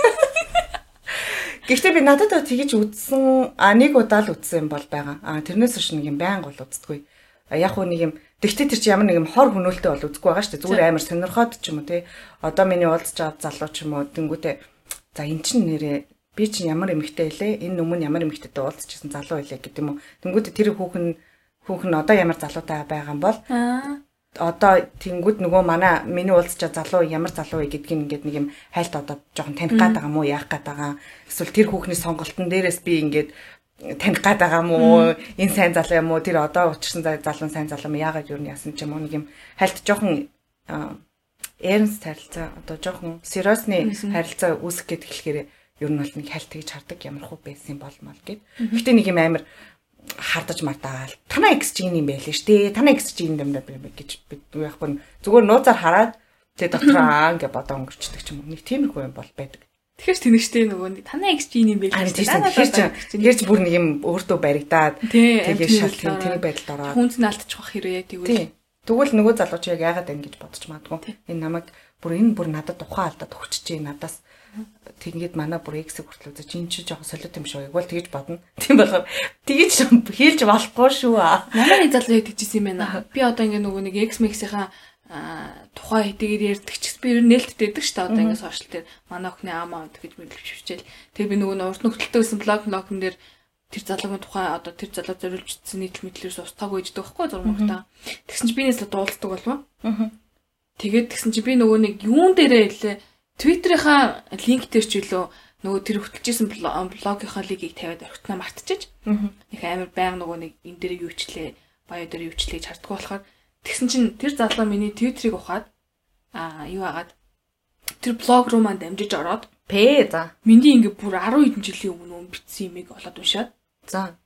Гэхдээ би надад тэгэж үзсэн а нэг удаа л үзсэн юм бол байгаа. А тэрнээс хойш нэг юм байнга бол үздэггүй. А яг хөө нэг юм Тэгтээ тэр чи ямар нэг юм хор хөнөөлтөй бол үзгүй байгаа шүү дээ. Зүгээр амар сонирхоод ч юм уу тий. Одоо миний уулзч аваад залуу ч юм уу тэнгүүтээ за эн чин нэрээ би чинь ямар эмэгтэй илээ энэ өмнө ямар эмэгтэйтэй уулзчихсан залуу илээ гэдэг юм уу. Тэнгүүтээ тэр хүүхэн хүүхэн одоо ямар залуутай байгаа юм бол одоо тэнгууд нөгөө манай миний уулзчаа залуу ямар залуу вэ гэдгийг ингээд нэг юм хайлт одоо жоохон таних гад байгаа мó яах гад байгаа? Эсвэл тэр хүүхний сонголтын дээрээс би ингээд таних гад байгаа мó энэ сайн залуу юм уу тэр одоо учирсан залуу сайн залуу юм яагаад юу яасан ч юм уу нэг юм хайлт жоохон эрнс харилцаа одоо жоохон сериосны харилцаа үүсэх гээд эхлэхээр ер нь бол нэг хайлт гэж хардаг ямар хөө байсан болмол гэд. Гэтэ нэг юм амар хардаж мардаал. Танаа X чинь юм байлээ дээ. Танаа X чинь юм даа гэж бид яахгүй зүгээр нууцаар хараад тэг дотроо аа ингээ бодоо өнгөрчдөг юм. Нэг тиймэрхүү юм бол байдаг. Тэгэхээр тэнэгчтэй нөгөө нэг танаа X чинь юм бэ Харин тийм тэгэхээр чи тэр ч бүр нэг юм өөртөө баригдаад Тий, тэгээ амт шал тийм хэрэглээ. тэр байдалд ороод. хүнс нь алдчих واخ хэрэг тэгвэл Тий. Тэгвэл нөгөө залуу чи яг яагаад ингэж бодож магадгүй. Энэ намайг бүр энэ бүр надад ухаан алдаад өгчөж надаас тэгээд манай бүр X хүртэл үзэж энэ чи жоохон солиот юм шүү. Ягвал тэгж бодно. Тийм болохоор тэгж хийлж болохгүй шүү. Манай нэг залуу тэгжсэн юм байна. Би одоо ингээ нөгөө нэг X Max-ийн тухай хэдийгээр ярьдаг ч би ер нь нээлттэйдэг шүү дээ. Одоо ингээ сошиал дээр манай охины аамаа гэж мэдлж хвчээл. Тэгээ би нөгөө нь урд нөхцөлтэй байсан блог блогн дээр тэр залуугийн тухай одоо тэр залуу зориулжсэн нийтлэл мэдлэрээс устгааг үйждэг байхгүй зурмагтаа. Тэгсэн чи би нэслэ дуулдаг болов. Тэгээд тэгсэн чи би нөгөө нэг юун дээрээ илээ Twitter-ийнхаа линк дээр ч үлээ нөгөө тэр хөтлөжсэн блогийнхаа лигийг тавиад орхитнаа мартчихэж. Их амар байнга нөгөө нэг энэ дээр юу ичлээ Баяо дээр өвчлөж хардггүй болохоор тэгсэн чинь тэр залуу миний Twitter-ыг ухаад аа юу агаад? Тэр блог руу манд амжиж ороод Пэ за. миний ингээ бүр 10 хэдэн жилийн өмнө бичсэн юмыг олоод уншаад. За.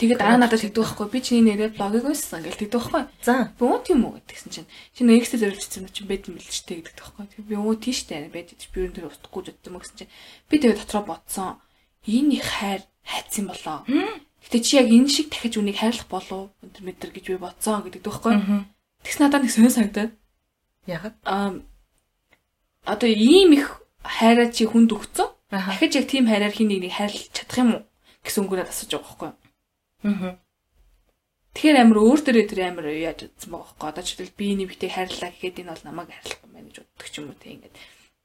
тэгээд дараа надад тэгдэг байхгүй. Би чиний нэрээ блогыг уншсан гэж тэгдэг байхгүй. За. уу тийм үү гэдгсэн чинь. Чиний X-тэй зориулчихсан юм чинь байд юм л ч тэ гэдэг байхгүй. Тэгээд би уу тийштэй байд гэж би юу тэр устгахгүй ч гэдэг юм гэсэн чинь. Би тэгээд дотроо бодсон. Энэ их хайр хайцсан болоо. Гэтэ чи яг энэ шиг дахиж үнийг хайрлах болов? Өнтер метр гэж би бодсон гэдэг байхгүй тэгс надад нэг сонир санагдаад Ягаад? аа одоо ийм их хайраа чи хүнд өгцөн? Дахиж яг тийм хайраар хин нэг нэг хайрлах чадах юм уу? гэсэн өнгөөр асууж байгаа байхгүй Аа. Тэгэхээр амар өөр дөрөө тэр амар яаж утсан байгаа байхгүй одоо жишээл би нэг битээ хайрлаа гэхэд энэ бол намайг хайрлах юм байна гэж боддог ч юм уу? Тийм ингээд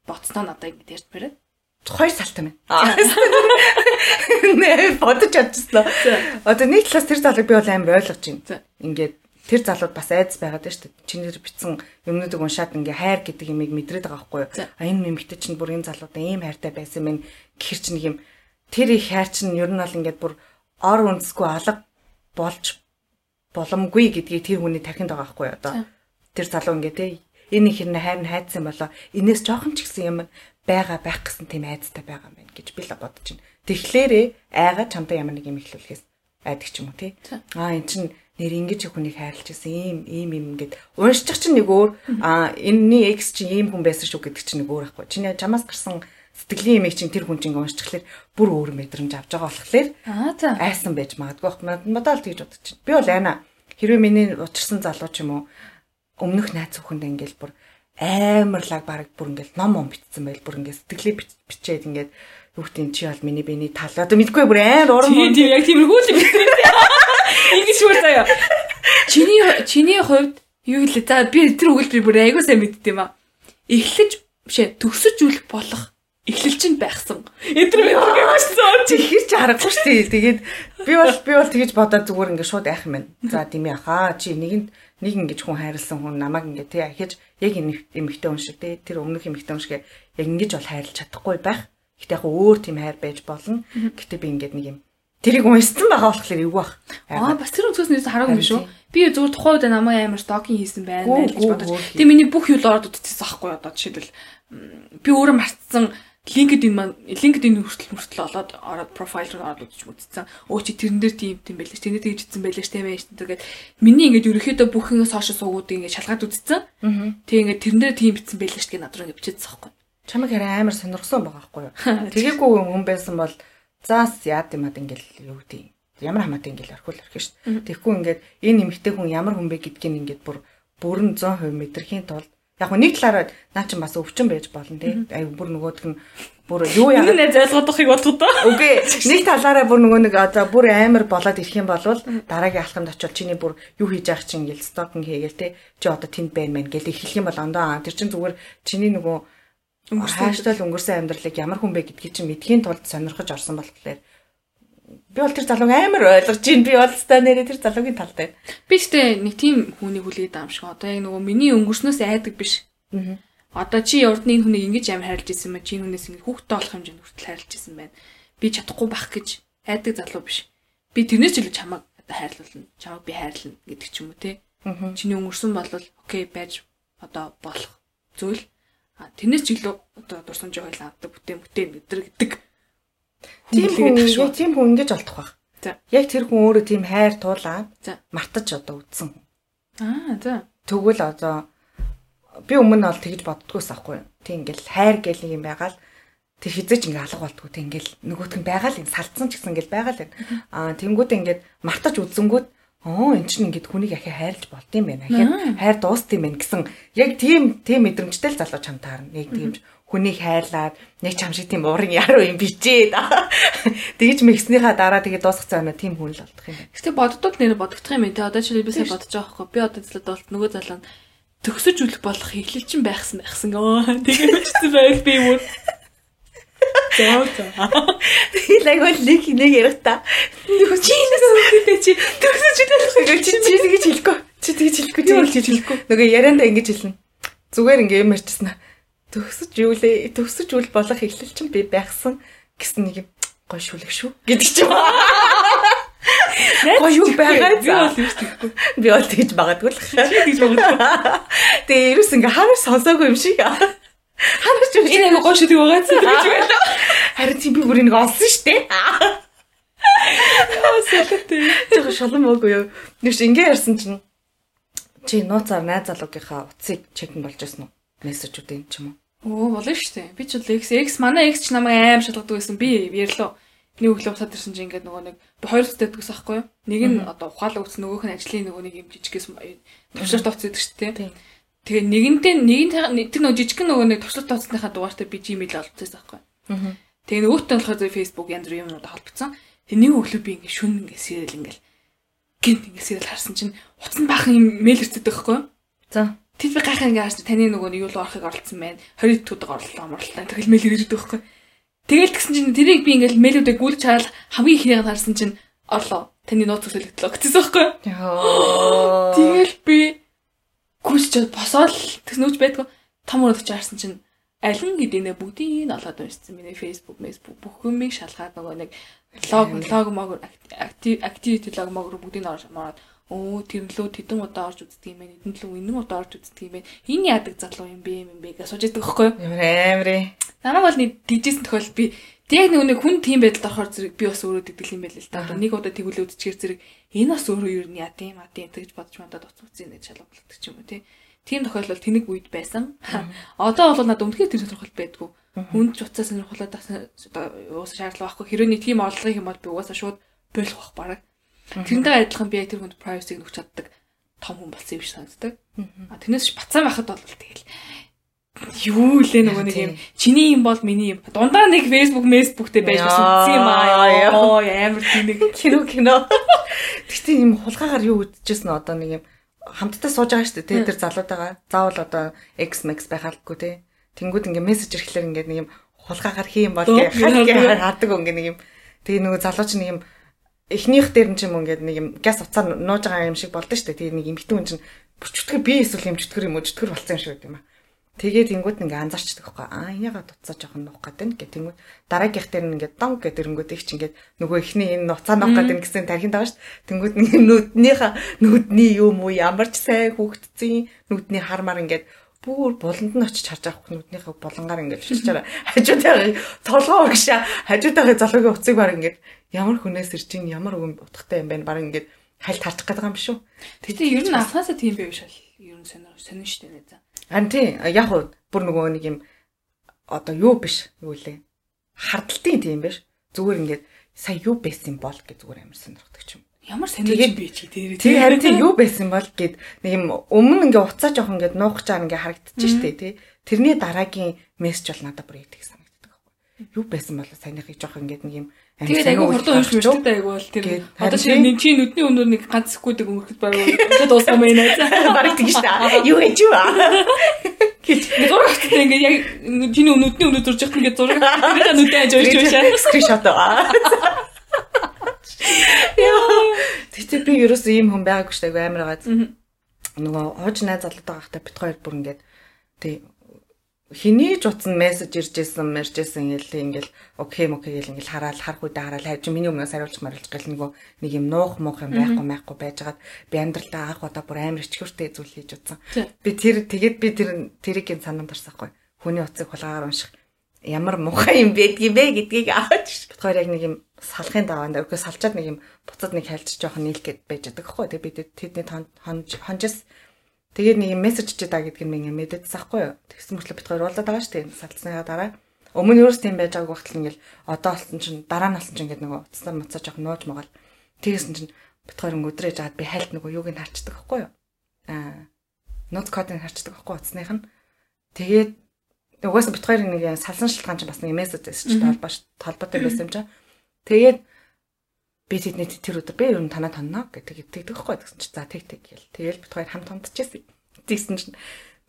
боцноо надад ингээд ярьж бариад. Хоёр салтай байна. Нэ бодож чадчихсан. Одоо нэг талаас тэр залууг би бол амар ойлгож байна. Ингээд тэр залууд бас айдас байгаад байна шүү дээ. Чинээр бичсэн юмнуудыг уншаад ингээ хайр гэдэг юмыг мэдрээд байгаа байхгүй юу? А энэ нэмэгтэй чинь бүр энэ залуудаа ийм хайртай байсан мэн гэхэр чинь нэг юм тэр их хайр чинь ер нь бол ингээд бүр ор үндэсгүй алга болж боломгүй гэдгийг тэр хүний тархинд байгаа байхгүй юу? Одоо тэр залуу ингээ те энэ их хэрнээ хайр нь хайдсан болоо энэс жоохон ч гэсэн юм байгаа байх гэсэн тийм айцтай байгаа юм байна гэж би л бодож байна. Тэгэхээр айгаа чамтай ямар нэг юм ихлүүлэхээс айдаг ч юм уу тий. Аа эн чин нэр ингэж хүнийг хайрлаж байсан ийм ийм юм ингээд уншчих чинь нэг өөр аа энэний экс чинь ийм хүн байсан шүү гэдэг чинь нэг өөр ахгүй. Чиний чамаас гарсан сэтгэлийн имийг чинь тэр хүн чинь уншчихлаар бүр өөр мэдрэмж авч байгаа болохоор айсан байж магадгүй байх. Надад л тэгж бодож байна. Би бол айна. Хэрвээ миний учирсан залуу ч юм уу өмнөх найз зөвхөнд ингээл бүр амарлаг баг бүр ингээл ном ном битсэн байл бүр ингээд сэтгэлээ бич- бичээд ингээд нь чи бол миний биений тал одоо мэдгүй бүр амар урам тийм тийм яг тиймэрхүү л юм. Ингэж бүр заяа. Чиний чиний хувьд юу хэлээ? За би тэр өгүүлбэр бүр айгуу сайн мэдт юм аа. Эхлэж бишээ төгсөж үлэх болох эхлэлч нь байхсан. Эдгээр би гэмшсэн. Тэгэхэр ч харахгүй шүү дээ. Тэгээд би бол би бол тэгэж бодоод зүгээр ингээд шууд айх юм байна. За тийм яхаа чи нэгэнд нэг ингэж хүн хайрлсан хүн намайг ингээд тий ахиж яг эмэгтэй хүн шиг тий тэр өмнөх эмэгтэй хүн шиг яг ингэж бол хайрлаж чадахгүй байх. Гэтэ яг өөр тийм хайр байж болно. Гэтэ би ингээд нэг юм тэрийг уншсан байгаа болохоор эвгүй бах. Аа бас тэр өнцгөөс нэрс хараагүй юм шүү. Би зүгээр тухайн үед намайг амар стокинг хийсэн байна гэж бодож. Тэгээ миний бүх юу л ороод утчихсан аахгүй одоо жишээлбэл би өөрөө мартсан LinkedIn маань LinkedIn хүртэл хүртэл олоод ороод профайл руу ороод үзчих үзсэн. Өө чи тэрэн дээр тийм тийм байлээ. Тэнд тэгж ицсэн байлээ штэ байж. Тэгээд миний ингээд ерөөхдөө бүх ингэ сошиал суугуудыг ингээд шалгаад үзсэн. Тэгээ ингээд тэрэн дээр тийм битсэн байлээ штэ над руу ингээд бичээдсэн аахгүй. Чамайг хараа амар сонирхсон байгаа байхгүй юу? Тэгэхгүй хүн байсан бол заас яад юм ад ингээл юу гэдэг. Ямар хамаатай ингээл орхиул орхих шүү. Тэгэхгүй ингээд энэ эмэгтэй хүн ямар хүн бэ гэдгийг ингээд бүр бүрэн 100% мэдрэхийн тулд яг хөө нэг талаараа наа чи бас өвчин байж болно тий. Аюу бүр нөгөөх нь бүр юу яагаад нэ зайлгуудахыг бодгоо доо. Үгүй нэг талаараа бүр нөгөө нэг одоо бүр амар болоод ирэх юм бол дараагийн алхамд очивол чиний бүр юу хийж явах чинь ингээл стокинг хийгээл те чи одоо тэнд байна мэн гэл эхлэх юм бол ондоо тэр чин зүгээр чиний нөгөө хааштай өнгөрсөн амьдралыг ямар хүн бэ гэдгийг чинь мэдхийн тулд сонирхож орсон болохоор би бол тэр залууг амар ойлгож чинь би бол ста нэрээ тэр залуугийн талд байна. Би ч тэ нэг тийм хүнийг хүлээд юм шиг. Одоо яг нөгөө миний өнгөрснөөс айдаг биш. Одоо чи урд нь энэ хүнийг ингэж амар хайрлаж исэн мэ чи энэ хүнээс ингэ хүүхдтэй болох хэмжээнд хүртэл хайрлаж исэн байна. Би чадахгүй байх гэж айдаг залуу биш. Би тэрнээс илүү чамайг одоо хайрлуулна. Чамайг би хайрлана гэдэг ч юм уу те. Чиний өнгөрсөн бол окей байж одоо болох зүйл. А тэрнээс ч илүү одоо дурсамж хойлоо авдаг бүтээн бүтээн гэдэр гэдэг. Тийм хүн яг тийм хүн ингэж олдох байх. За. Яг тэр хүн өөрөө тийм хайр туулаад мартаж одоо үдсэн. Аа за. Тэгвэл одоо би өмнө нь бол тэгж боддгоос ахгүй. Тэг ингээл хайр гэл нэг юм байгаал тэр хизээч ингээ алга болтгоо тэг ингээл нөгөөтг нь байгаа л юм салцсан ч гэсэн ингээл байгаа л юм. Аа тэнгууд ингээд мартаж үзэнгүүд оо эн чинь ингээд хүнийг ахиа хайрлаж болд юм байна. Ахиа хайр дуусд юм байна гэсэн яг тийм тийм мэдрэмжтэй л залуу чам таарна. Нэг тиймж хүнийг хайрлаад нэг чам шиг тийм уран яруу юм бичээд тэгж мэгснийхаа дараа тэгээ дуусгацсан байна тийм хүн л болдох юм. Гэтэ боддод нэр бодогдох юм те. Одоо чи би сая бодож байгаа хгүй. Би одоо зөвлөд бол нөгөө залуу төгсөж үлэх болох эхлэл чинь байхсан байхсан. Оо тэгээ бичсэн байл би юу. Зөө зөө. Лайгвал нэг нэг ярих та. Чи энэс үгтэй чи төгсөж үлэх Нөгөө чи чи тэгэж хэлэхгүй. Чи тэгэж хэлэхгүй. Чи тэгэж хэлэхгүй. Нөгөө ярианда ингэж хэлнэ. Зүгээр ингээ юм ярьчихсан. Төгсөж юу лээ? Төгсөж үл болох эхлэл чинь би байхсан гэсэн нэг гой шүлэг шүү. Гэдэг чи. Гоё юу байгаа Би бол юу тэггүй. Би бол тэгж магадгүй л. Тэгж байгаа. Тэгээ ерөөс ингээ ханаар сонсоогүй юм шиг. Ханаар ч юм. Энэ аяга гоё шүдэг байгаа зү гэж байлаа. Харин чи би бүр нэг олсон штэ. Солиотой. Жог шолон мөөгүй юу. Нүш ингээ ярьсан чинь чи нууцаар найз залуугийнхаа утсыг чекн болж байсан уу? Мессежүүдийн ч юм уу? Оо болно дээ. Би ч бол X X манай X ч намайг аим шалгадаг байсан. Би ярьлаа. Нэг өглөө усаад ирсэн чинь ингээд нөгөө нэг хоёр цэцтэй гэдэгс аахгүй юу? Нэг нь одоо ухаалаг утас нөгөөх нь ажлын нөгөө нэг юм жижигээс төвшөрт утас гэдэг шүү дээ. Тэгээ нэгэнтэй нэгэн тэр нөгөө жижиг нөгөө нэг төвшөрт утасныхаа дугаартай би Gmail олцсон байхгүй? Тэгээ нөгөөтөө болохоор Facebook янз бүрийн юмнууд холбогдсон. Тэгээ нэг өглөө би ингээд шүн ингээд сэрэл ингээд гинт ингээд сэрэл харсан чинь утас нь баахан юм мэйл ирцээд байхгүй? За. Тэр би гайхаа ингээд харсан таны нөгөө юу л орохыг оролцсон байна. 20 төдөг орлоо амарлаа. Тэгэл мэйл ирээд байхгүй? Тэгэл тэгсэн чинь тэрийг би ингээд мэйлүүдээ гүйлж хараад хамгийн ихнийг харсан чинь орлоо. Таны нууц төсөөлөгдлөө гэсэн юу? Яа. Тэгэл би гүйсчээд босоод тэгснүүч байдгүй том өрөд чи харсан чинь алин гэдэнэ бүгдийг нь олоод уншсан. Миний Facebook, Facebook бүх юмыг шалгаад нөгөө нэг лог лог мог актив activity log мог бүгдийг нь ороод өө тэрнлөө тэдэн удаа орж үздэг юм байна. Эдэнлөө энэн удаа орж үздэг юм байна. Энэ яадаг залуу юм бэ юм бэ гэж сууж байхгүй юу? Ямар аамри. Намайг бол нэг дижсэн тохиол би яг нэг нэг хүн тийм байдалд орохоор зэрэг би бас өөрөө дэгдэл юм байл л та. Нэг удаа тэгвэл үдчихэр зэрэг энэ бас өөрөө юу яа тийм а тийм тэгж бодож мандаад уцууцын гэж шалгуулдаг ч юм уу тий. Тийм тохиолдол тэнэг үед байсан. Одоо бол надад үнэхээр тэр сонирхол байдгүй. Хүнд ч уцаа сонирхолоод уусаа шаардлага байхгүй. Хэрвээ нэг тийм орлого юм бол би угаасаа шууд болох бах бараг. Тэрнтэй адилхан би яг тэр хүнд privacy-г өгч чаддаг том хүн болсон юм шиг санагддаг. А тэрнээс бацаа байхад бол тэгэл юу лээ нөгөө нэг юм чиний юм бол миний юм дундаа нэг Facebook Facebook-тэй байж бас үзсэн юм аа оо амар тийм нэг кино кино. Тэгтээ юм хулгаагаар юу үдчихсэн одоо нэг юм хамтдаа сууж байгаа шүү дээ. Тэр залуутайгаа заавал одоо X Max байхалгүй те. Тэнгүүд ингээ мессеж ирэхлээр ингээ нэг юм хулгаагаар хий юм бол гээ хаадаг хаадаг ингээ нэг юм. Тэгээ нөгөө залууч нэг юм эхнийх дээр нь ч юм ингээд нэг юм газ уцаар нууж байгаа юм шиг болдоо шүү дээ. Тэгээ нэг эмхтэн хүн чинь бүчтгэр би эсвэл юм чөтгөр юм уу чөтгөр болсон юм шиг гэдэг юм аа. Тэгээд тэнгууд ингээ анзаарчдаг байхгүй. Аа энийгээ дуцаа жоохон нуух гэдэг нь гэх тэнгууд дараагийнх дээр нь ингээ донг гэдэг тэнгууд их ч ингээ нөгөө ихний энэ нуцаа нуух гэдэг нь гэсэн тархинд байгаа шүү дээ. Тэнгууд нүднийхээ нүдний юм уу ямар ч сайн хүүхдцэн нүдний хармаар ингээ бүр буланд нь очиж харж авах нүднийхээ булангаар ингээд шилжээр хажуудаа толгоо өгшаа хажуудаа залуугийн уцыг баг ингээд ямар хүнээс ирж ин ямар өгөн утгатай юм бэ? Баг ингээд хальт харчих гэдэг юм биш үү? Тэгтээ ер нь анхаасаа тийм байв шал. Ер нь сонир сонир штэ нэ за ан тий яг уу бүр нөгөө нэг юм одоо юу биш? Юу лээ? Хардталтын тийм биш? Зүгээр ингээд сая юу байсан бол гэж зүгээр амар сонирхдаг юм Ямар сонирхож би чи дээр тий харин тий юу байсан бол гэд нэг юм өмнө ингээ уцаа жоох ингээ нуух чаар ингээ харагдчих штэ тий тэрний дараагийн мессеж бол надад бүр идэх санагддаг байхгүй юу байсан бол санийхыг жоох ингээ нэг юм Тэгээд айгүй хурдан уншиж мэддэг айгүй бол тэр одоо шинэ чи нүдний өнөр нэг ганц секундыг өнгөрөхөд байгаад өдөө дуусах юм байна. Бараг тийм шүү дээ. Юу гэж юу аа. Гэж зураг авчихсан ингээд яг чиний нүдний өнөр зурж явах ингээд зураг тэрийг нүдээ ажиж уншиж байна. Скриншот аа. Тэгтээ би ерөөсөө ийм хүн байгаагүй шүү дээ амар гац. Нөгөө хож найз залуутай байхдаа бит хоёр бүр ингээд тий хэний ч утсан мессеж иржсэн мэржсэн ингээл ингээл окей окей гэл ингээл хараал харах үедээ хараал хайж миний өмнөөс хариулж маруулж гэл нөгөө нэг юм нуух муух юм байхгүй байхгүй байжгаад би амьдралдаа анх удаа бүр амар ичгүүртэй зүйл хийж утсан. Би тэр тэгээд би тэр тэрийг санаанд орсахгүй. Хүний утсыг хулгаагаар унших ямар муухай юм байдгийм бэ гэдгийг аваач. Бид хоёр яг нэг юм салахын даваанд өгөө салчаад нэг юм буцаад нэг хайлж жоохон нийлэх гээд байж байгаа хгүй. Тэгээ бид тэдний хонжис тэгээд нэг юм мессеж чиж даа гэдгийг минь мэдээдсэн ахгүй юу. Тэгсэн мөртлөө бид хоёр уулзаад байгаа шүү дээ. Салцсныхаа дараа. Өмнө нь юу ч тийм байж байгааг багтал ингээл одоо болсон чинь дараа нь болсон чинь ингээд нөгөө уцсан муцаа жоохон нууж магаал. Тэгсэн чинь бид хоёр өдрөөж аваад би хайлт нөгөө юуг нь харчдаг хгүй юу. Аа нот кодыг харчдаг хгүй уцсных нь. Тэгээд угаасаа бит хоёр нэг салсан шалтгаан чинь бас нэг мессеж чинь толбоо толботой байсан юм чинь Тэгээд би тэдний тэр өдөр би ер нь танаа тонно гэдэг тэгдэг хгүй гэсэн чи за тэг тэг гэл. Тэгэл бит хоёр хамт хамтчихсэн. Тэгсэн чинь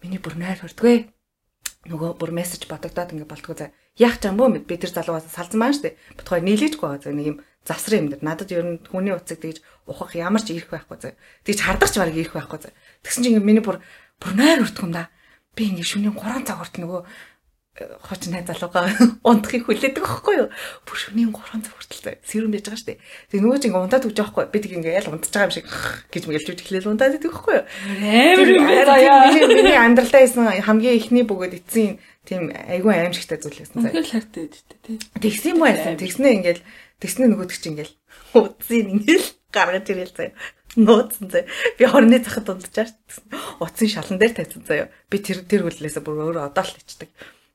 миний бүр найр хүрдгүй. Нөгөө бүр мессеж бодогдоод ингэ болтгоо за яах ч юм бөө би тэр залуугаас салсан маань штэ. Хоёр нийлээчгүй байгаа нэг юм завсрын юм дээр. Надад ер нь хүний утсыг тэгж ухах ямар ч ирэх байхгүй за. Тэгж хардагч бараг ирэх байхгүй за. Тэгсэн чинь ингэ миний бүр бүр найр хүрдгүй юм да. Би ингэ шөнийн 3 цаг хүртэл нөгөө хоч найз залуугаа унтахыг хүлээдэг байхгүй юу? Бүр шөнийн 3 цаг хүртэл сэрүүн байж байгаа шүү дээ. Тэгээ нөгөө чинь унтаад өгч байгаа байхгүй. Би тэг ингээ ял унтаж байгаа юм шиг гэж мэлжүүж эхлээл унтаад идэг байхгүй юу? Амар юм байна. Миний амьдралдаа исэн хамгийн ихний бөгөөд эцсийн тийм айгүй аимшигтай зүйл байсан. Үнэхээр хайртай байдтэй тий. Тэгсэн юм байсан. Тэгснээ ингээл тэгснээ нөгөөдөг чинь ингээл удсын ингээл гаргаж ирэл заяа нууцсан заяа. Би хорны захад унтчаар утсын шалан дээр тавьсан заяа. Би тэр тэр хүлээсээ бүр өөрөө одоо л ичдэг.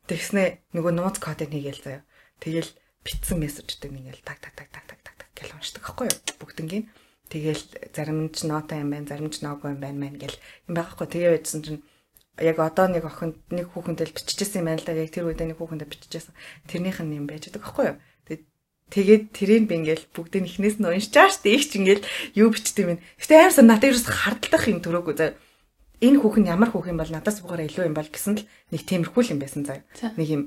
Тэгснэ нөгөө нууц кодыг хийгээл заяа. Тэгэл битсэн мессежтэй нэгэл таг таг таг таг таг таг таг гэл уншдаг аахгүй юу? Бүгднгийн. Тэгэл зарим нь ч нота юм байна, зарим нь ч ноого юм байна мэн гэл юм байгаахгүй. Тэгээ байжсэн чинь яг одоо нэг охинд нэг хүүхэндээ биччихсэн юм байна л да. Яг тэр үедээ нэг хүүхэндээ биччихсэн. Тэрнийх нь юм байж байгаа байхгүй юу? Тэгээд тэрийг би ингээл бүгдийг ихнээс нь уншчаа штэ. Их ч ингээл юу бичдэг юм. Гэтэ аимсан надад ерөөс хардлагах юм төрөөгүй заа энэ хүүхэн ямар хүүхэн бол надаас бугаараа илүү юм бол гэсэн л нэг тиймэрхүү юм байсан заа. Нэг юм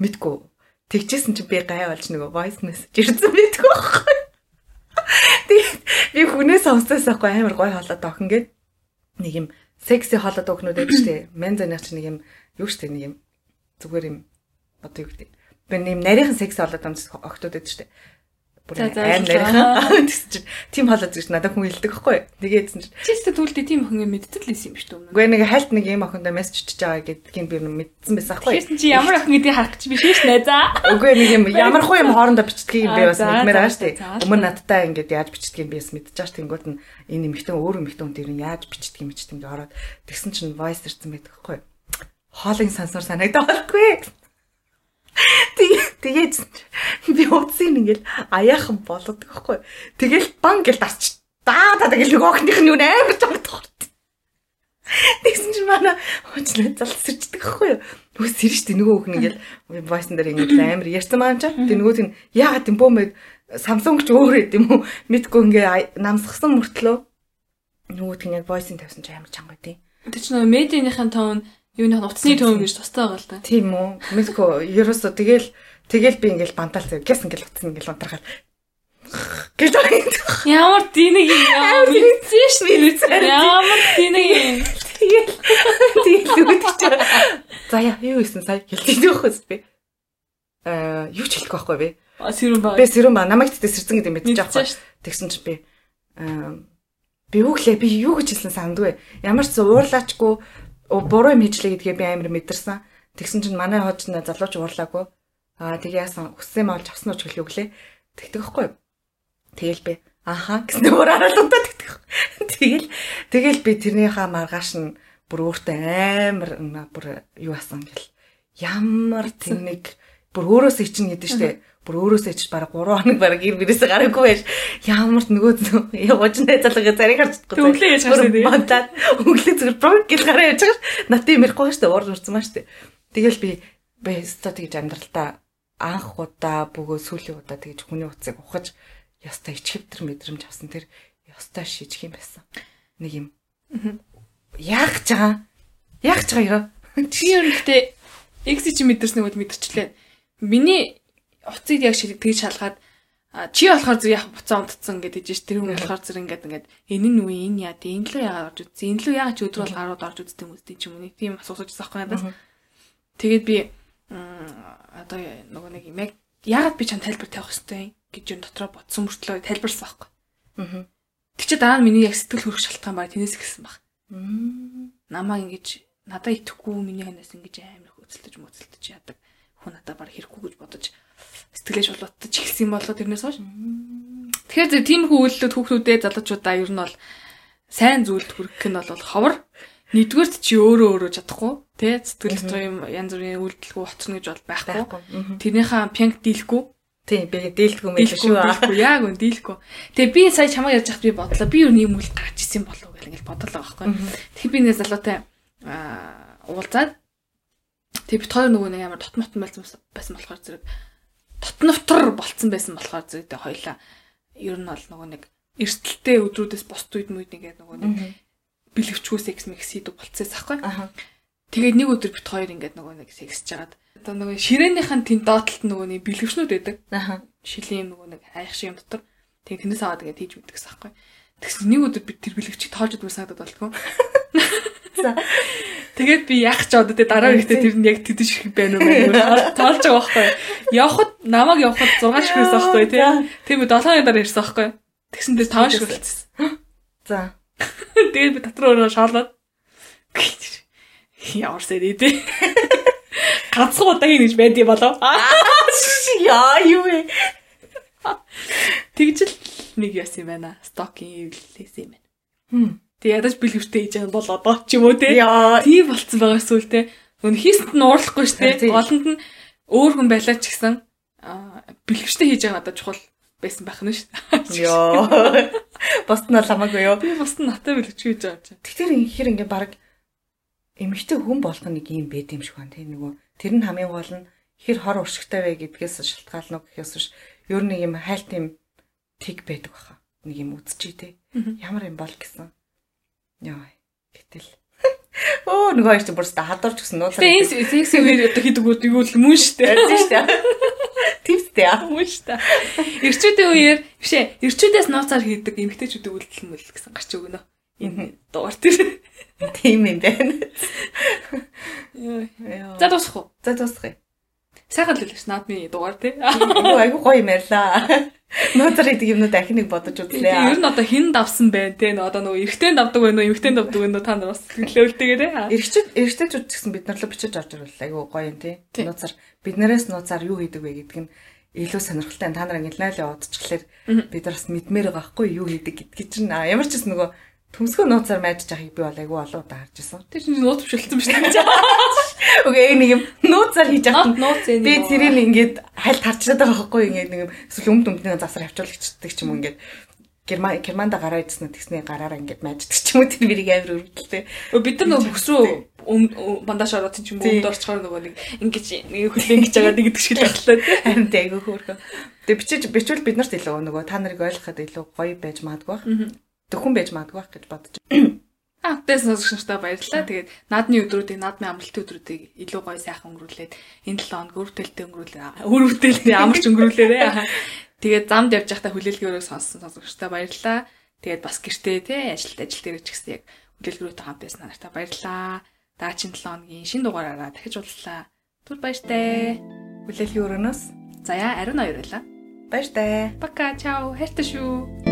мэдгүй. Тэгжсэн чи би гай болж нөгөө voice message ирсэн мэдгүй байхгүй. Тэгээд би хүнээс сонссоос ахгүй амар гой холоод охин гээд нэг юм секси холоод өхнүүд байдаг штэ. Мен заних чи нэг юм юу штэ нэг юм зүгээр юм одоо юу гэдэг. Би нэг нарийнхан секси холоод амс охтууд байдаг штэ бүр аим нарийнхан гэсэн чинь тийм хаалт гэж надад хүн хэлдэг байхгүй. Тэгээдсэн чинь чи ч түлдээ тийм охин юм мэддэг л юм биш үү? Үгүй нэг хальт нэг юм охиндоо мессеж чиж байгаа гэдгийг би мэдсэн байсан байхгүй. Тэгсэн чи ямар охин гэдгийг харах чи биш шүү дээ за. Үгүй нэг юм ямар хуу юм хоорондоо бичдгийг би бас мэдмээр байгаа дээ. Өмнө надтай ингээд яаж бичдгийг би бас мэдчихэж тэнгуут нь энэ эмхтэн өөр эмхтэн дээр нь яаж бичдгийг мэдчихсэн ингээд ороод тэгсэн чинь voice ирсэн байдаг байхгүй. Хоолын сансуур санагдаад байхгүй. Тэгээд би утсыг ингээл аяахан болгодог байхгүй. Тэгэл бан гэл дарч. Даа та тэгэл нөгөөхнийх нь юу амар жагдах. Тэгсэн чинь манай хожлоо залсэрчдэг байхгүй юу? Үгүй сэрэж тий нөгөө хүн ингээл войсн дээр ингээл амар ярьсан маань чаа. Тэг нөгөөт нь яагаад юм бөө мэд Samsung ч өөр юм уу? Мэдгүй ингээ намсгсан мөртлөө нөгөөт нь яг войсын тавьсан ч амар чанга тий. Тэг чи нөгөө медианыхын тоон юуны утасны төв гэж тустай байгаа л да. Тийм үү. Мэдгүй ерөөсөө тэгэл тэгэл би ингээл бантаал зав. Гэс ингээл утас ингээл унтрахад гэж ямар динийг юм мэдсэн шүү дээ. Ямар динийг. Тэгэл тэгэл үүдчих. За яа юу исэн сая хэлдэг нөхөс би. Аа юу ч хэлэхгүй байхгүй би. Сэрүүн баг. Би сэрүүн баг. Намайг тэгтээ сэрцэн гэдэг мэдчих жоохгүй. Тэгсэн чинь би аа би юу гэлээ би юу гэж хэлсэн сандгүй. Ямар ч уурлаачгүй буруу юм хийжлээ гэдгээ би амар мэдэрсэн. Тэгсэн чинь манай хожид залууч уурлаагүй. Аа тэгээ яасан хүссэн юм олж авсан уу ч гэлээ өглөө. Тэгдэг байхгүй юу? Тэгэл би ааха гэсэн өөр харалтуудаа тэгдэг. Тэгэл тэгэл би тэрнийхээ маргааш нь бүр өөртөө амар бүр юу асан гэл. Ямар тэнэг бүр өөрөөсөө чинь гэдэг штеп бүр өөрөөсөө ч баг 3 хоног баг гэр бэрээсээ гараагүй байж ямар ч нөгөө нэ залгаа зарыг харж чадахгүй. Өглөө яаж харсан тийм. Бантаад өглөө зүгээр брок гэл гараа явж байгаа. Нат юм ярихгүй шүү дээ. Уурж урсан маа дээ. Тэгэл би бэста тэгж амьдралтаа анх удаа бөгөө сүүлийн удаа тэгж хүний утсыг ухаж яста ичхэвтер мэдрэмж авсан тэр яста шижих юм байсан. Нэг юм. Яах гэж байгаа? Яах гэж байгаа ёо? Чи ер нь гэтээ X чи мэдэрсэн нэг мэдэрчлээ. Миний уцыг яг шиг тэгж шалгаад чи болохоор зүг яг буцаа унтцсан гэдэг чинь тэр хүн болохоор зүг ингээд ингээд энэ нь үе энэ яа тэ энэ лөө яагаад орж үзсэн энэ лөө яагаад ч өдрөөр гарууд орж үздэг юм үстэй ч юм уу тийм асууж байгаа байхгүй надаас. Тэгээд би одоо нөгөө нэг юм яг яагаад би чам тайлбар тавих хэвтэй гэж юм дотроо бодсон мөртлөө тайлбарласан байхгүй. Аа тэг чи дараа нь миний яг сэтгэл хөрөх шалтгаан баг тэнэс гисэн баг. Намаа ингэж надаа итгэхгүй миний ханаас ингэж амар хөөцөлдөж мөцөлдөж яадаг хүн надаа баг хэрэггүй гэж бодож сэтгэлээ шулуутаж ихсэн болоо тэрнээс хойш. Тэгэхээр зөв тиймэрхүү үйлдэлүүд хүүхдүүдээ залуучуудаа ер нь бол сайн зүйлд хүргэх нь бол ховор. Нэгдүгээрт чи өөрөө өөрөө чадахгүй тий сэтгэл дотор юм янз бүрийн үйлдэлгүй хоцно гэж бол байхгүй. Тэрнийхээ пянг дийлэхгүй. Тийм би дийлдэхгүй мэл шүү. Яг үн дийлэхгүй. Тэгээ би сая чамаа ярьж хат би бодлоо. Би юу юм үйл гарч исэн болов гэл ингээл бодлоо байхгүй. Тэгэхээр би нэг залуутай уулзаад тэг бит хоёр нөгөө нэг амар дотмотон байсан байсан болохоор зэрэг дотновтор болцсон байсан болохоор зүйдээ хоёлаа ер нь бол нөгөө нэг эрсдэлтэй өдрүүдээс босд үед мүйд ингээд нөгөө нэг бэлгэвчгүй секс мекс хийдэг болцсон байхгүй. Тэгээд нэг өдөр бит хоёр ингээд нөгөө нэг сексж жагаад одоо нөгөө ширээнийхэн тэн доотлолт нөгөө нэг бэлгэвчнүүд байдаг. Аа. Шилийн нөгөө нэг айх шиг юм дотор. Тэгээд тэрнээс аваад ингээд хийж мэддэг байхгүй. Тэгсэн нэг өдөр би тэр бэлгэвчийг тоолж удсан санагдаад болтгоо. Тэгээд би яах ч одоо тэгээ дараа ихтэй тэр нь яг тэдэш их байна уу мэн тоолж байгаа байхгүй. Явхад намайг явхад 6 ширхээс байхгүй тий. Тийм үү 7 хоногийн дараа ирсэн байхгүй. Тэгсэн дээр 5 ширхэлсэн. За. Тэгээд би дотор өөрөө шаалаад ямар сэдэ тий. Ганцхан удаа хийж байдгийг болов. Яа юу вэ? Тэгжл нэг яс юм байна. Стокинг эвлээс юм байна. Хм. Тэг ядаж бэлгэвтэй хийж байгаа бол одоо ч юм уу те. Яа. Тийм болцсон байгаа эсвэл те. Өн хийсэнд нь уурлахгүй шүү те. Голонд нь өөр хүн байлаа ч гэсэн аа, бэлгэвтэй хийж байгаа надад чухал байсан байх нь шүү. Йоо. Бол хамаагүй юу? Би бас натаа бэлгэж хийж байгаа чинь. Тэгэхээр ихэр ингээ баг эмэгтэй хүн болох нэг юм байд юм шиг байна тийм нөгөө тэр нь хамгийн гол нь хэр хор уршигтай вэ гэдгээс шалтгаална гэхээс биш ер нь юм хайлт юм тэг байдаг баха нэг юм үзчихий те ямар юм бол гэсэн яа гэтэл оо нөгөө хоёр ч бүр ста хадварч гисэн нууцаар Тэгээ энэ секс үеэр одоо хийдэг үү юу л мөн дээ. тийм дээ типстэй аа Мөн дээ. Ирчүүдийн үеэр бишээ ирчүүдээс нууцаар хийдэг эмгтээчүүдийн үйлдэл мөл гэсэн гарч өгнө. Энэ дугаар тэр. тийм юм байна За дуусах уу? за дуусгая Сайхан л үлээш наадмын дугаар тий. Айгу гоё юм ярьлаа. Нууцар хийдэг юмнууд дахин нэг бодож Тэгээ үзлээ. ер нь одоо хин давсан бэ те одоо нөгөө эргэтэй давдаг байна уу эмгтэй давдаг байна уу та нар бас төлөөлтэйгээрээ Эргэжтэй эргэжтэйчүүд ч гэсэн бид нар л бичиж авч ирвэл айгу гоё юм. Тий. Нууцар биднээс нууцар юу хийдэг вэ гэдг нь илүү сонирхолтой. Та нар ингэ лайлаа удчихлаар бид нар бас мэдмээр байгаа хгүй юу хийдэг гэдгийг чинь ямар ч гэсэн нөгөө төмсгөө нууцар майдж байгааг би бол айгу олон удаа харж ирсэн. тэр чинь нууц бишэлсэн биш үү Окей нэг юм нууцар хийж нь нууц энэ би тэрийг ингээд хальт харчаад байгаа байхгүй ингээд нэг юм эсвэл өмд өмдний засар хавчуулагчдаг ч юм уу ингээд Герман Германда гараа идсэн тэгсний гараараа ингээд майждаг ч юм уу тэр бирийг амар өргөдөлтэй. бид нар нөгөө өм- бандаж ороод чинь Тий. өмд орчхоор нөгөө нэг ингэж нэг хүлэн гэж байгаа нэг гэдэг шиг боллоо тий Харин айгу хөөрхөн. Тэгээ бичиж бичвэл бид нарт илүү нөгөө та нарыг ойлгоход илүү гоё байж магадгүй бах. Төхөн байж магадгүй бах гэж бодож. А тэгээс сонсогч нартай баярлалаа. Тэгээд наадмын өдрүүдийг наадмын амралтын өдрүүдийг илүү гоё сайхан өнгөрүүлээд энэ 7 хоног өрөвдөлтөй өнгөрүүлээ. Өрөвдөлтөй амарч өнгөрүүлээрэ. Тэгээд замд явж байхдаа хүлээлгээрөө сонссон сонсогч нартай баярлалаа. Тэгээд бас гэртээ те ажилт ажил дээр ч гэсэн яг хүлээлгэрүүтэй хамт байсан нартай баярлалаа. Даачийн 7 хоногийн шинэ дугаараараа дахиж уулзлаа. Түр баяртай. Хүлээлгийн өрөөнөөс За яа ариун хоёр байлаа. баяртай. Пока, чао. Хайртай шүү.